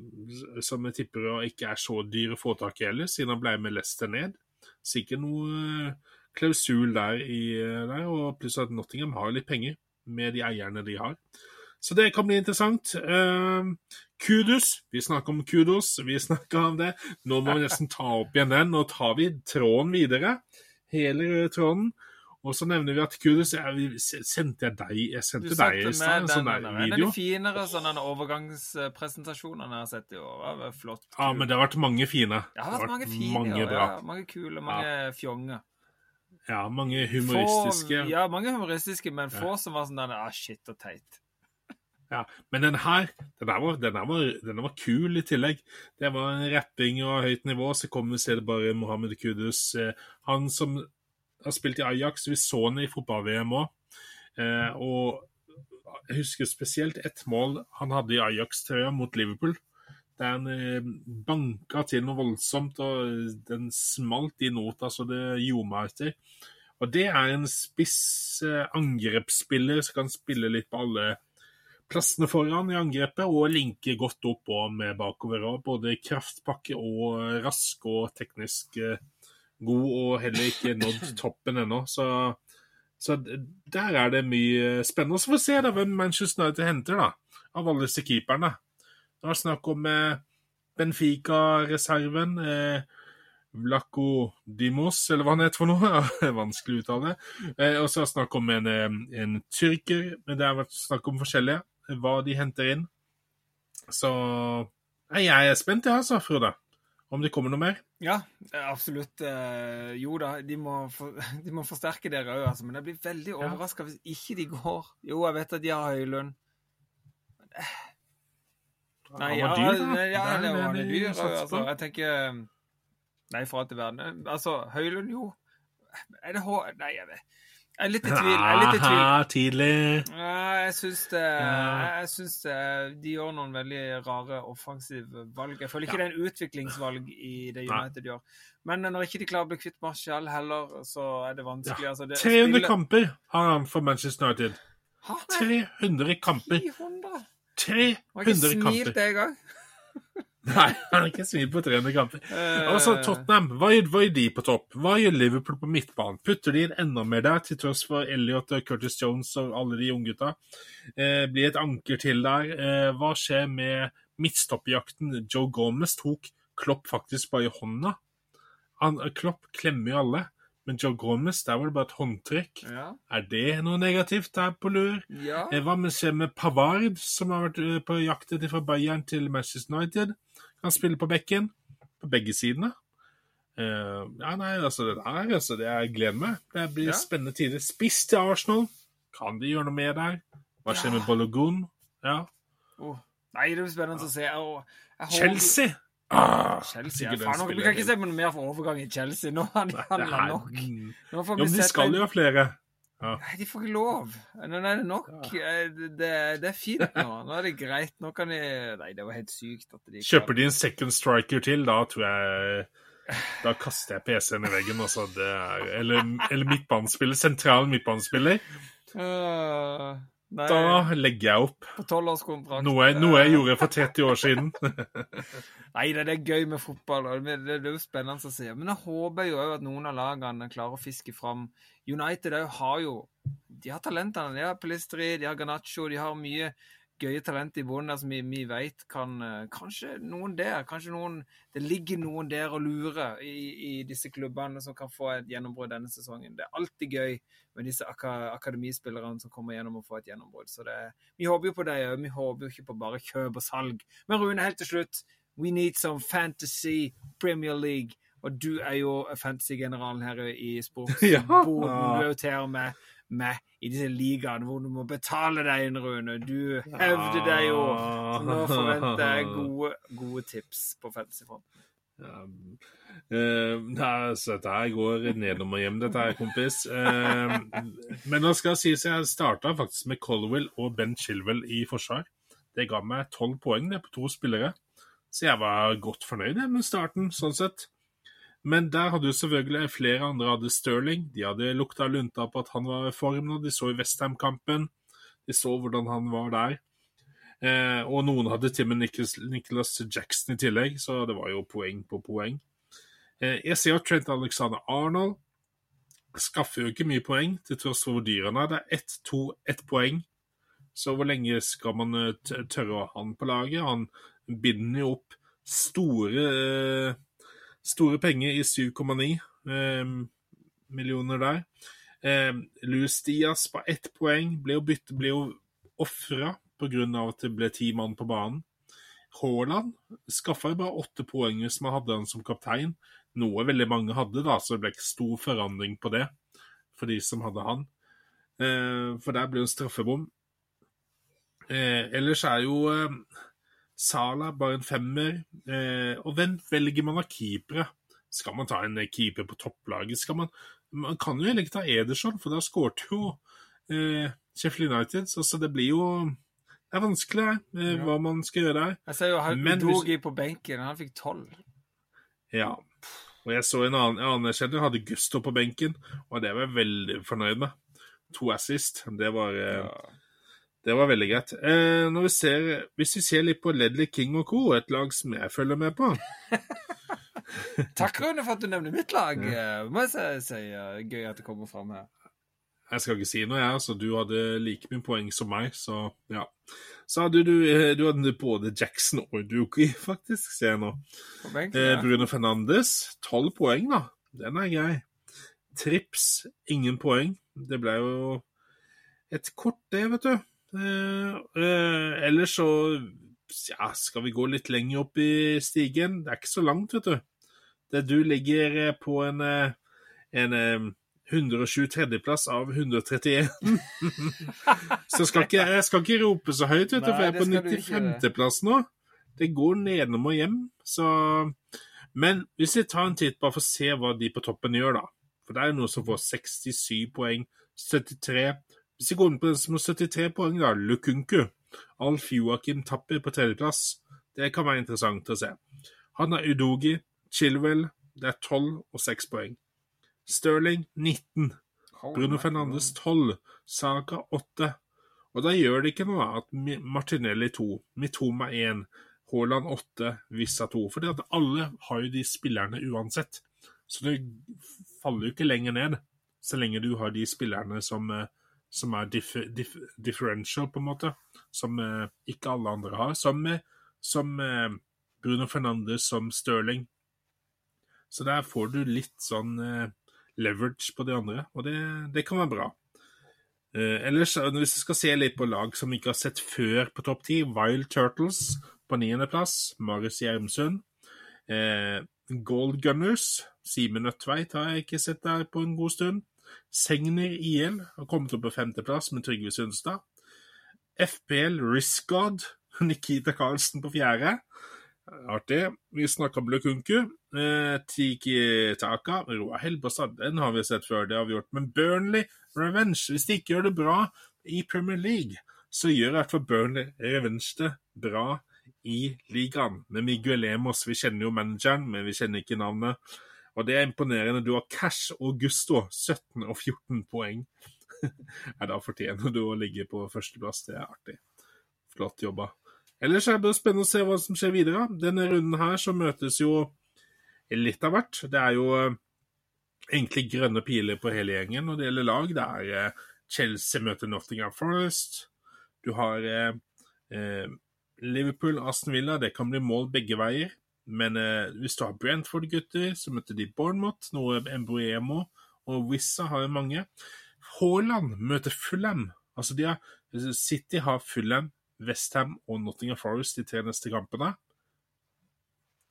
[SPEAKER 2] som jeg tipper ikke er så dyr å få tak i heller, siden han ble med Leicester ned. Sikkert noe eh, klausul der, i, eh, der og pluss at Nottingham har litt penger med de eierne de har. Så det kan bli interessant. Kudos. Vi snakker om kudos, vi snakker om det. Nå må vi nesten ta opp igjen den. Nå tar vi tråden videre. Hele tråden. Og så nevner vi at Kudus jeg, Sendte jeg deg Jeg sendte deg i stad en sånn der
[SPEAKER 1] en av
[SPEAKER 2] video.
[SPEAKER 1] de finere sånne overgangspresentasjonene jeg har sett i år. Det var flott.
[SPEAKER 2] Ja, men det har vært mange fine.
[SPEAKER 1] Det har vært mange fine.
[SPEAKER 2] mange
[SPEAKER 1] ja, mange kule, mange fjonge.
[SPEAKER 2] Ja, mange humoristiske.
[SPEAKER 1] Få, ja, mange humoristiske, men få som var sånn der ah, shit og teit.
[SPEAKER 2] Ja, men den her, den her var, den her var, den her var kul i tillegg. Det var en rapping og høyt nivå, så kommer vi se det bare Mohammed Kudus. Eh, han som har spilt i Ajax, vi så han i fotball-VM òg. Eh, og jeg husker spesielt ett mål han hadde i Ajax-trøya mot Liverpool. Der han eh, banka til noe voldsomt, og den smalt i nota så det ljoma etter. Og det er en spiss eh, angrepsspiller som kan spille litt på alle plassene foran i angrepet og linke godt opp og med bakover. òg. både kraftpakke og rask og teknisk eh, god, og heller ikke nådd toppen ennå. Så, så der er det mye spennende. Så får vi se da hvem Manchester United henter, da. Av alle disse keeperne. Det var snakk om eh, Benfica-reserven. Eh, Vlaco Dimos, eller hva han heter for noe. Vanskelig å uttale. Eh, og så er snakk om en, eh, en tyrker. Men det har vært snakk om forskjellige. Hva de henter inn. Så jeg er spent, jeg, altså, Frode. Om det kommer noe mer.
[SPEAKER 1] Ja, absolutt. Eh, Jo da, de må, for, de må forsterke dere òg, altså. Men jeg blir veldig
[SPEAKER 2] Ja.
[SPEAKER 1] overraska hvis ikke de går. Jo, jeg vet at de har Høylund. Nei, ja,
[SPEAKER 2] dyr,
[SPEAKER 1] ja,
[SPEAKER 2] er
[SPEAKER 1] eller
[SPEAKER 2] det
[SPEAKER 1] han er dyr. Altså, jeg tenker Nei, for alt i verden. Altså, Høylund, jo. Er det H... Nei, jeg vet Jeg er litt i tvil. Jeg er litt i tvil.
[SPEAKER 2] Aha, tidlig.
[SPEAKER 1] Jeg syns det Jeg syns det De gjør noen veldig rare offensive valg. Jeg føler ikke
[SPEAKER 2] Ja.
[SPEAKER 1] det er en utviklingsvalg i det United gjør. Men når ikke de klarer å bli kvitt Martial heller, så er det vanskelig. Altså, det,
[SPEAKER 2] 300
[SPEAKER 1] spiller...
[SPEAKER 2] kamper har han for Manchester United.
[SPEAKER 1] Ha han
[SPEAKER 2] 300 kamper.
[SPEAKER 1] 300?
[SPEAKER 2] 300
[SPEAKER 1] Har ikke smilt
[SPEAKER 2] kamper.
[SPEAKER 1] det engang.
[SPEAKER 2] Nei, han har ikke smilt på 300 kamper. Altså, Tottenham, hva gjør, hva gjør de på topp? Hva gjør Liverpool på midtbanen? Putter de inn enda mer der, til tross for Elliot og Curtis Jones og alle de unggutta? Eh, blir et anker til der. Eh, hva skjer med midtstoppjakten? Joe Gomez tok Klopp faktisk bare i hånda. Han, Klopp klemmer jo alle, men Joe Gomez, der var det bare et håndtrykk.
[SPEAKER 1] Ja.
[SPEAKER 2] Er det noe negativt der på lur?
[SPEAKER 1] ja.
[SPEAKER 2] Eh, Hva med, skjer med Pavard, som har vært eh, på jakt etter fra Bayern til Manchester United? Kan spille på bekken, på begge sidene. Uh, ja, nei, altså, det der, altså, det jeg gleder meg. Det blir
[SPEAKER 1] Ja.
[SPEAKER 2] spennende tider. Spiss til Arsenal. Kan de gjøre noe mer der? Hva skjer
[SPEAKER 1] Ja.
[SPEAKER 2] med Bologun? Ja.
[SPEAKER 1] Oh. Nei, det blir spennende å se. Jeg
[SPEAKER 2] Chelsea! Ah,
[SPEAKER 1] Chelsea, ja. Faen, vi kan ikke se på noe mer for overgang i Chelsea. Nå har de handla nok. Nå får
[SPEAKER 2] Jo, men de skal jo ha flere.
[SPEAKER 1] Nei, de får ikke lov. Nå er det nok. Ja. Det, det er fint nå. Nå er det greit. Nå kan de Nei, det var helt sykt at de
[SPEAKER 2] Kjøper de en second striker til, da tror jeg da kaster jeg PC-en i veggen. Altså. Det er, eller, eller midtbanespiller. Sentral midtbanespiller.
[SPEAKER 1] Uh, nei,
[SPEAKER 2] Da legger jeg opp. Noe, noe jeg gjorde for 30 år siden.
[SPEAKER 1] Nei, det er gøy med fotball, og det, det, det er jo spennende å se. Men jeg håper jo at noen av lagene klarer å fiske fram. United har jo De har talentene. De har Pelistri, de har Ganacho, de har mye gøye talenter i bunnen som vi, vi vet kan eh, Kanskje noen der. Kanskje noen Det ligger noen der og lurer i, i disse klubbene som kan få et gjennombrudd denne sesongen. Det er alltid gøy med disse ak akademispillerne som kommer gjennom og får et gjennombrudd. Så det, vi håper jo på det òg. Vi håper jo ikke på bare kjøp og salg. Men Rune, helt til slutt. We need some fantasy Premier League. Og du er jo fantasy-generalen her i
[SPEAKER 2] Ja.
[SPEAKER 1] sportsboden. Du er jo til og med med i disse ligaene hvor du må betale deg inn, Rune. Du hevder deg jo. Så nå forventer jeg gode, gode tips på fantasyfronten.
[SPEAKER 2] Ja, Uh, nei, så dette her går nedom og hjem, dette her, kompis. Eh, men nå skal sies jeg starta faktisk med Colwell og Ben Chilwell i forsvar. Det ga meg tolv poeng det, på to spillere, så jeg var godt fornøyd med starten, sånn sett. Men der hadde jo selvfølgelig flere andre hadde Sterling. De hadde lukta lunta på at han var i form nå. De så i Westham-kampen. De så hvordan han var der. Eh, og noen hadde til og med Nicholas, Jackson i tillegg, så det var jo poeng på poeng. Eh, jeg ser at Trent Alexander Arnold skaffer jo ikke mye poeng, til tross for hvor dyr han er. Det er ett, to, ett poeng. Så hvor lenge skal man eh, tørre å ha han på laget? Han binder jo opp store, eh, store penger i 7,9 eh, millioner der. Eh, Louis Diaz på ett poeng ble jo, bytte, ble jo ofra pga. at det ble ti mann på banen. Haaland skaffa jo bare åtte poeng hvis man hadde han som kaptein. Noe veldig mange hadde, da, så det ble ikke stor forandring på det for de som hadde han. Eh, for der ble jo en straffebom. Eh, ellers er jo eh, Sala bare en femmer. Eh, og hvem velger man av keepere? Skal man ta en keeper på topplaget? Skal man, man kan jo heller ikke ta Ederson, for da skårte jo eh, Sheffield United. Så, så det blir jo Det er vanskelig eh,
[SPEAKER 1] Ja.
[SPEAKER 2] hva man skal gjøre der.
[SPEAKER 1] Jeg ser jo
[SPEAKER 2] Men
[SPEAKER 1] på benken, han fikk tolv.
[SPEAKER 2] Ja. Og jeg så en annen, en annen jeg kjenner, hadde Gusto på benken, og det var jeg veldig fornøyd med. To assist. Det var, eh, det var veldig greit. Eh, vi ser, hvis vi ser litt på Ledley King og co., et lag som jeg følger med på
[SPEAKER 1] Takk, Rune, for at du nevner mitt lag. Ja. Må jeg si, eh, Gøy at det kommer fram her.
[SPEAKER 2] Jeg skal ikke si noe, jeg. Altså, du hadde like mye poeng som meg, så ja. Så hadde du, eh, du hadde både Jackson og Duki, faktisk, ser jeg nå.
[SPEAKER 1] Benken,
[SPEAKER 2] Eh. Bruno Fernandes, tolv poeng, da. Den er grei. Trips, ingen poeng. Det ble jo et kort, det, vet du. Eh, eh, ellers så ja, skal vi gå litt lenger opp i stigen. Det er ikke så langt, vet du. Det du ligger eh, på en, en eh, 123.-plass av 131. så skal ikke, jeg skal ikke rope så høyt, vet du, for jeg er på
[SPEAKER 1] skal
[SPEAKER 2] 95.-plass nå. Det går nedom og hjem, så Men hvis vi tar en titt bare for å se hva de på toppen gjør, da. For det er jo noen som får 67 poeng, 73 Hvis vi går inn på den som har 73 poeng, da, Lukunku. Alf Joakim Tapper på tredjeplass. Det kan være interessant å se. Han har Udogi, Chilwell, det er 12 og 6 poeng. Sterling 19. Bruno. Fernandes 12. Saka 8. Og da gjør det ikke noe at Martinelli 2, Mitoma 1, Haaland 8, Vissa 2. Fordi at alle har jo de spillerne uansett. Så det faller jo ikke lenger ned, så lenge du har de spillerne som, eh, som er diff, diff, differential, på en måte. Som eh, ikke alle andre har. Som, eh, som eh, Bruno Fernandes, som Sterling. Så der får du litt sånn eh, leverage på de andre, og det, det kan være bra. Eh, ellers, eh, hvis vi skal se litt på lag som vi ikke har sett før på topp ti, Wild Turtles på niendeplass, Marius Gjermsund. Gold Gunners, Simen Nødtveit har jeg ikke sett der på en god stund. Segner IL har kommet opp på femteplass med Trygve Sundstad. FPL Riskgod, Nikita Karlsen på fjerde. Artig. Vi snakka om Lukunku. Eh, Tiki Taka, Roa Helbostad, den har vi sett før, det har vi gjort. Men Burnley Revenge, hvis de ikke gjør det bra i Premier League, så gjør i hvert fall Burnley Revenge det bra i ligaen. Med Miguel Emos, vi kjenner jo manageren, men vi kjenner ikke navnet. Og det er imponerende. Du har Cash og Gusto, 17 og 14 poeng. Nei, da fortjener du å ligge på førsteplass. Det er artig. Flott jobba. Ellers er det spennende å se hva som skjer videre. Denne runden her så møtes jo litt av hvert. Det er jo eh, egentlig grønne piler på hele gjengen når det gjelder lag. Det er eh, Chelsea møter Nottingham Forest. Du har eh, eh Liverpool, Aston Villa. Det kan bli mål begge veier. Men eh, hvis du har Brentford-gutter, så møter de Bournemouth, noe Embuemo og Wissa har mange. Haaland møter Fulham. Altså har, City har Fulham, Westham og Nottingham Forest de tre neste kampene.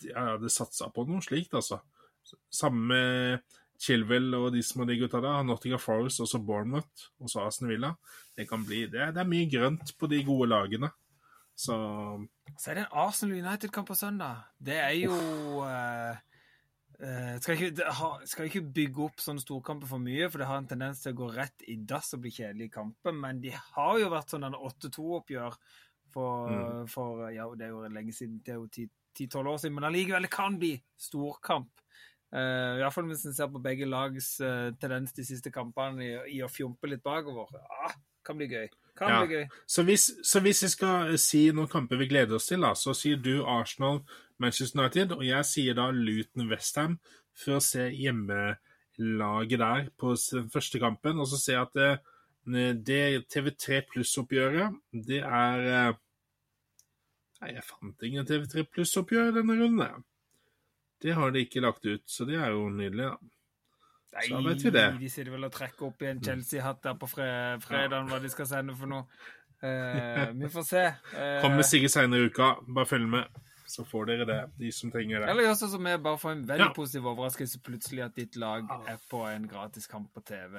[SPEAKER 2] De hadde satsa på noe slikt, altså. Samme med Chilwell og de som har de gutta der. Nottingham Forest, også Bournemouth, og så Aston Villa. Det kan bli, det, det er mye grønt på de gode lagene. Så
[SPEAKER 1] Så er det en Arsenal United-kamp på søndag. Det er jo uh, uh, skal, ikke, ha, skal, ikke, bygge opp sånne storkamper for mye, for det har en tendens til å gå rett i dass og bli kjedelig i kamper. Men de har jo vært sånn 8-2-oppgjør for, mm. for, Ja, det er jo lenge siden. Det er jo 10-12 år siden. Men allikevel, det kan bli storkamp. Uh, fall hvis en ser på begge lags uh, tendens de siste kampene i, i å fjompe litt bakover. Ah, kan bli gøy. Kan ja. bli gøy.
[SPEAKER 2] Så hvis, så hvis, jeg skal si noen kamper vi gleder oss til, da, så sier du Arsenal, Manchester United, og jeg sier da Luton Westham for å se hjemmelaget der på den første kampen. Og så ser jeg at det, det TV3 Pluss-oppgjøret, det er eh, Nei, jeg fant ingen TV3 Pluss-oppgjør denne runden. Det har de ikke lagt ut, så det er jo nydelig, da.
[SPEAKER 1] Nei, så vet vi det. de sitter vel og trekker opp i en Chelsea-hatt der på fre fredagen hva de skal sende for noe. Uh, vi får se.
[SPEAKER 2] Uh, Kommer sikkert senere i uka. Bare følg med, så får dere det, de som trenger det.
[SPEAKER 1] Eller gjør sånn som vi, bare får en veldig ja. positiv overraskelse plutselig at ditt lag er på en gratis kamp på TV.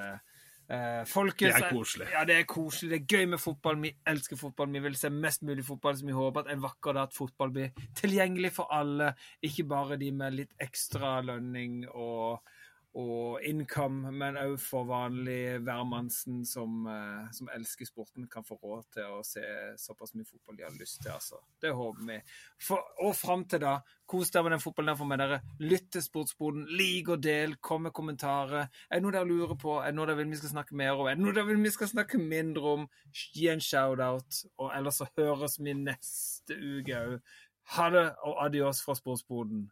[SPEAKER 1] Eh, folkens,
[SPEAKER 2] det er koselig.
[SPEAKER 1] Ja, det er koselig. Det er gøy med fotball. Vi elsker fotball. Vi vil se mest mulig fotball, så vi håper at en vakker dag at fotball blir tilgjengelig for alle. Ikke bare de med litt ekstra lønning og og income, men òg for vanlig hvermannsen som, eh, som, elsker sporten, kan få råd til å se såpass mye fotball de har lyst til. altså. Det håper vi. For, og fram til da, kos dere med den fotballen der for meg, dere. Lytt til Sportsboden, lik og del, kom med kommentarer. Er det noe dere lurer på? Er det noe dere vil vi skal snakke mer om? Er det noe dere vil vi skal snakke mindre om? Gi en shout-out. Og ellers så høres vi neste uke òg. Ha det, og adios fra Sportsboden.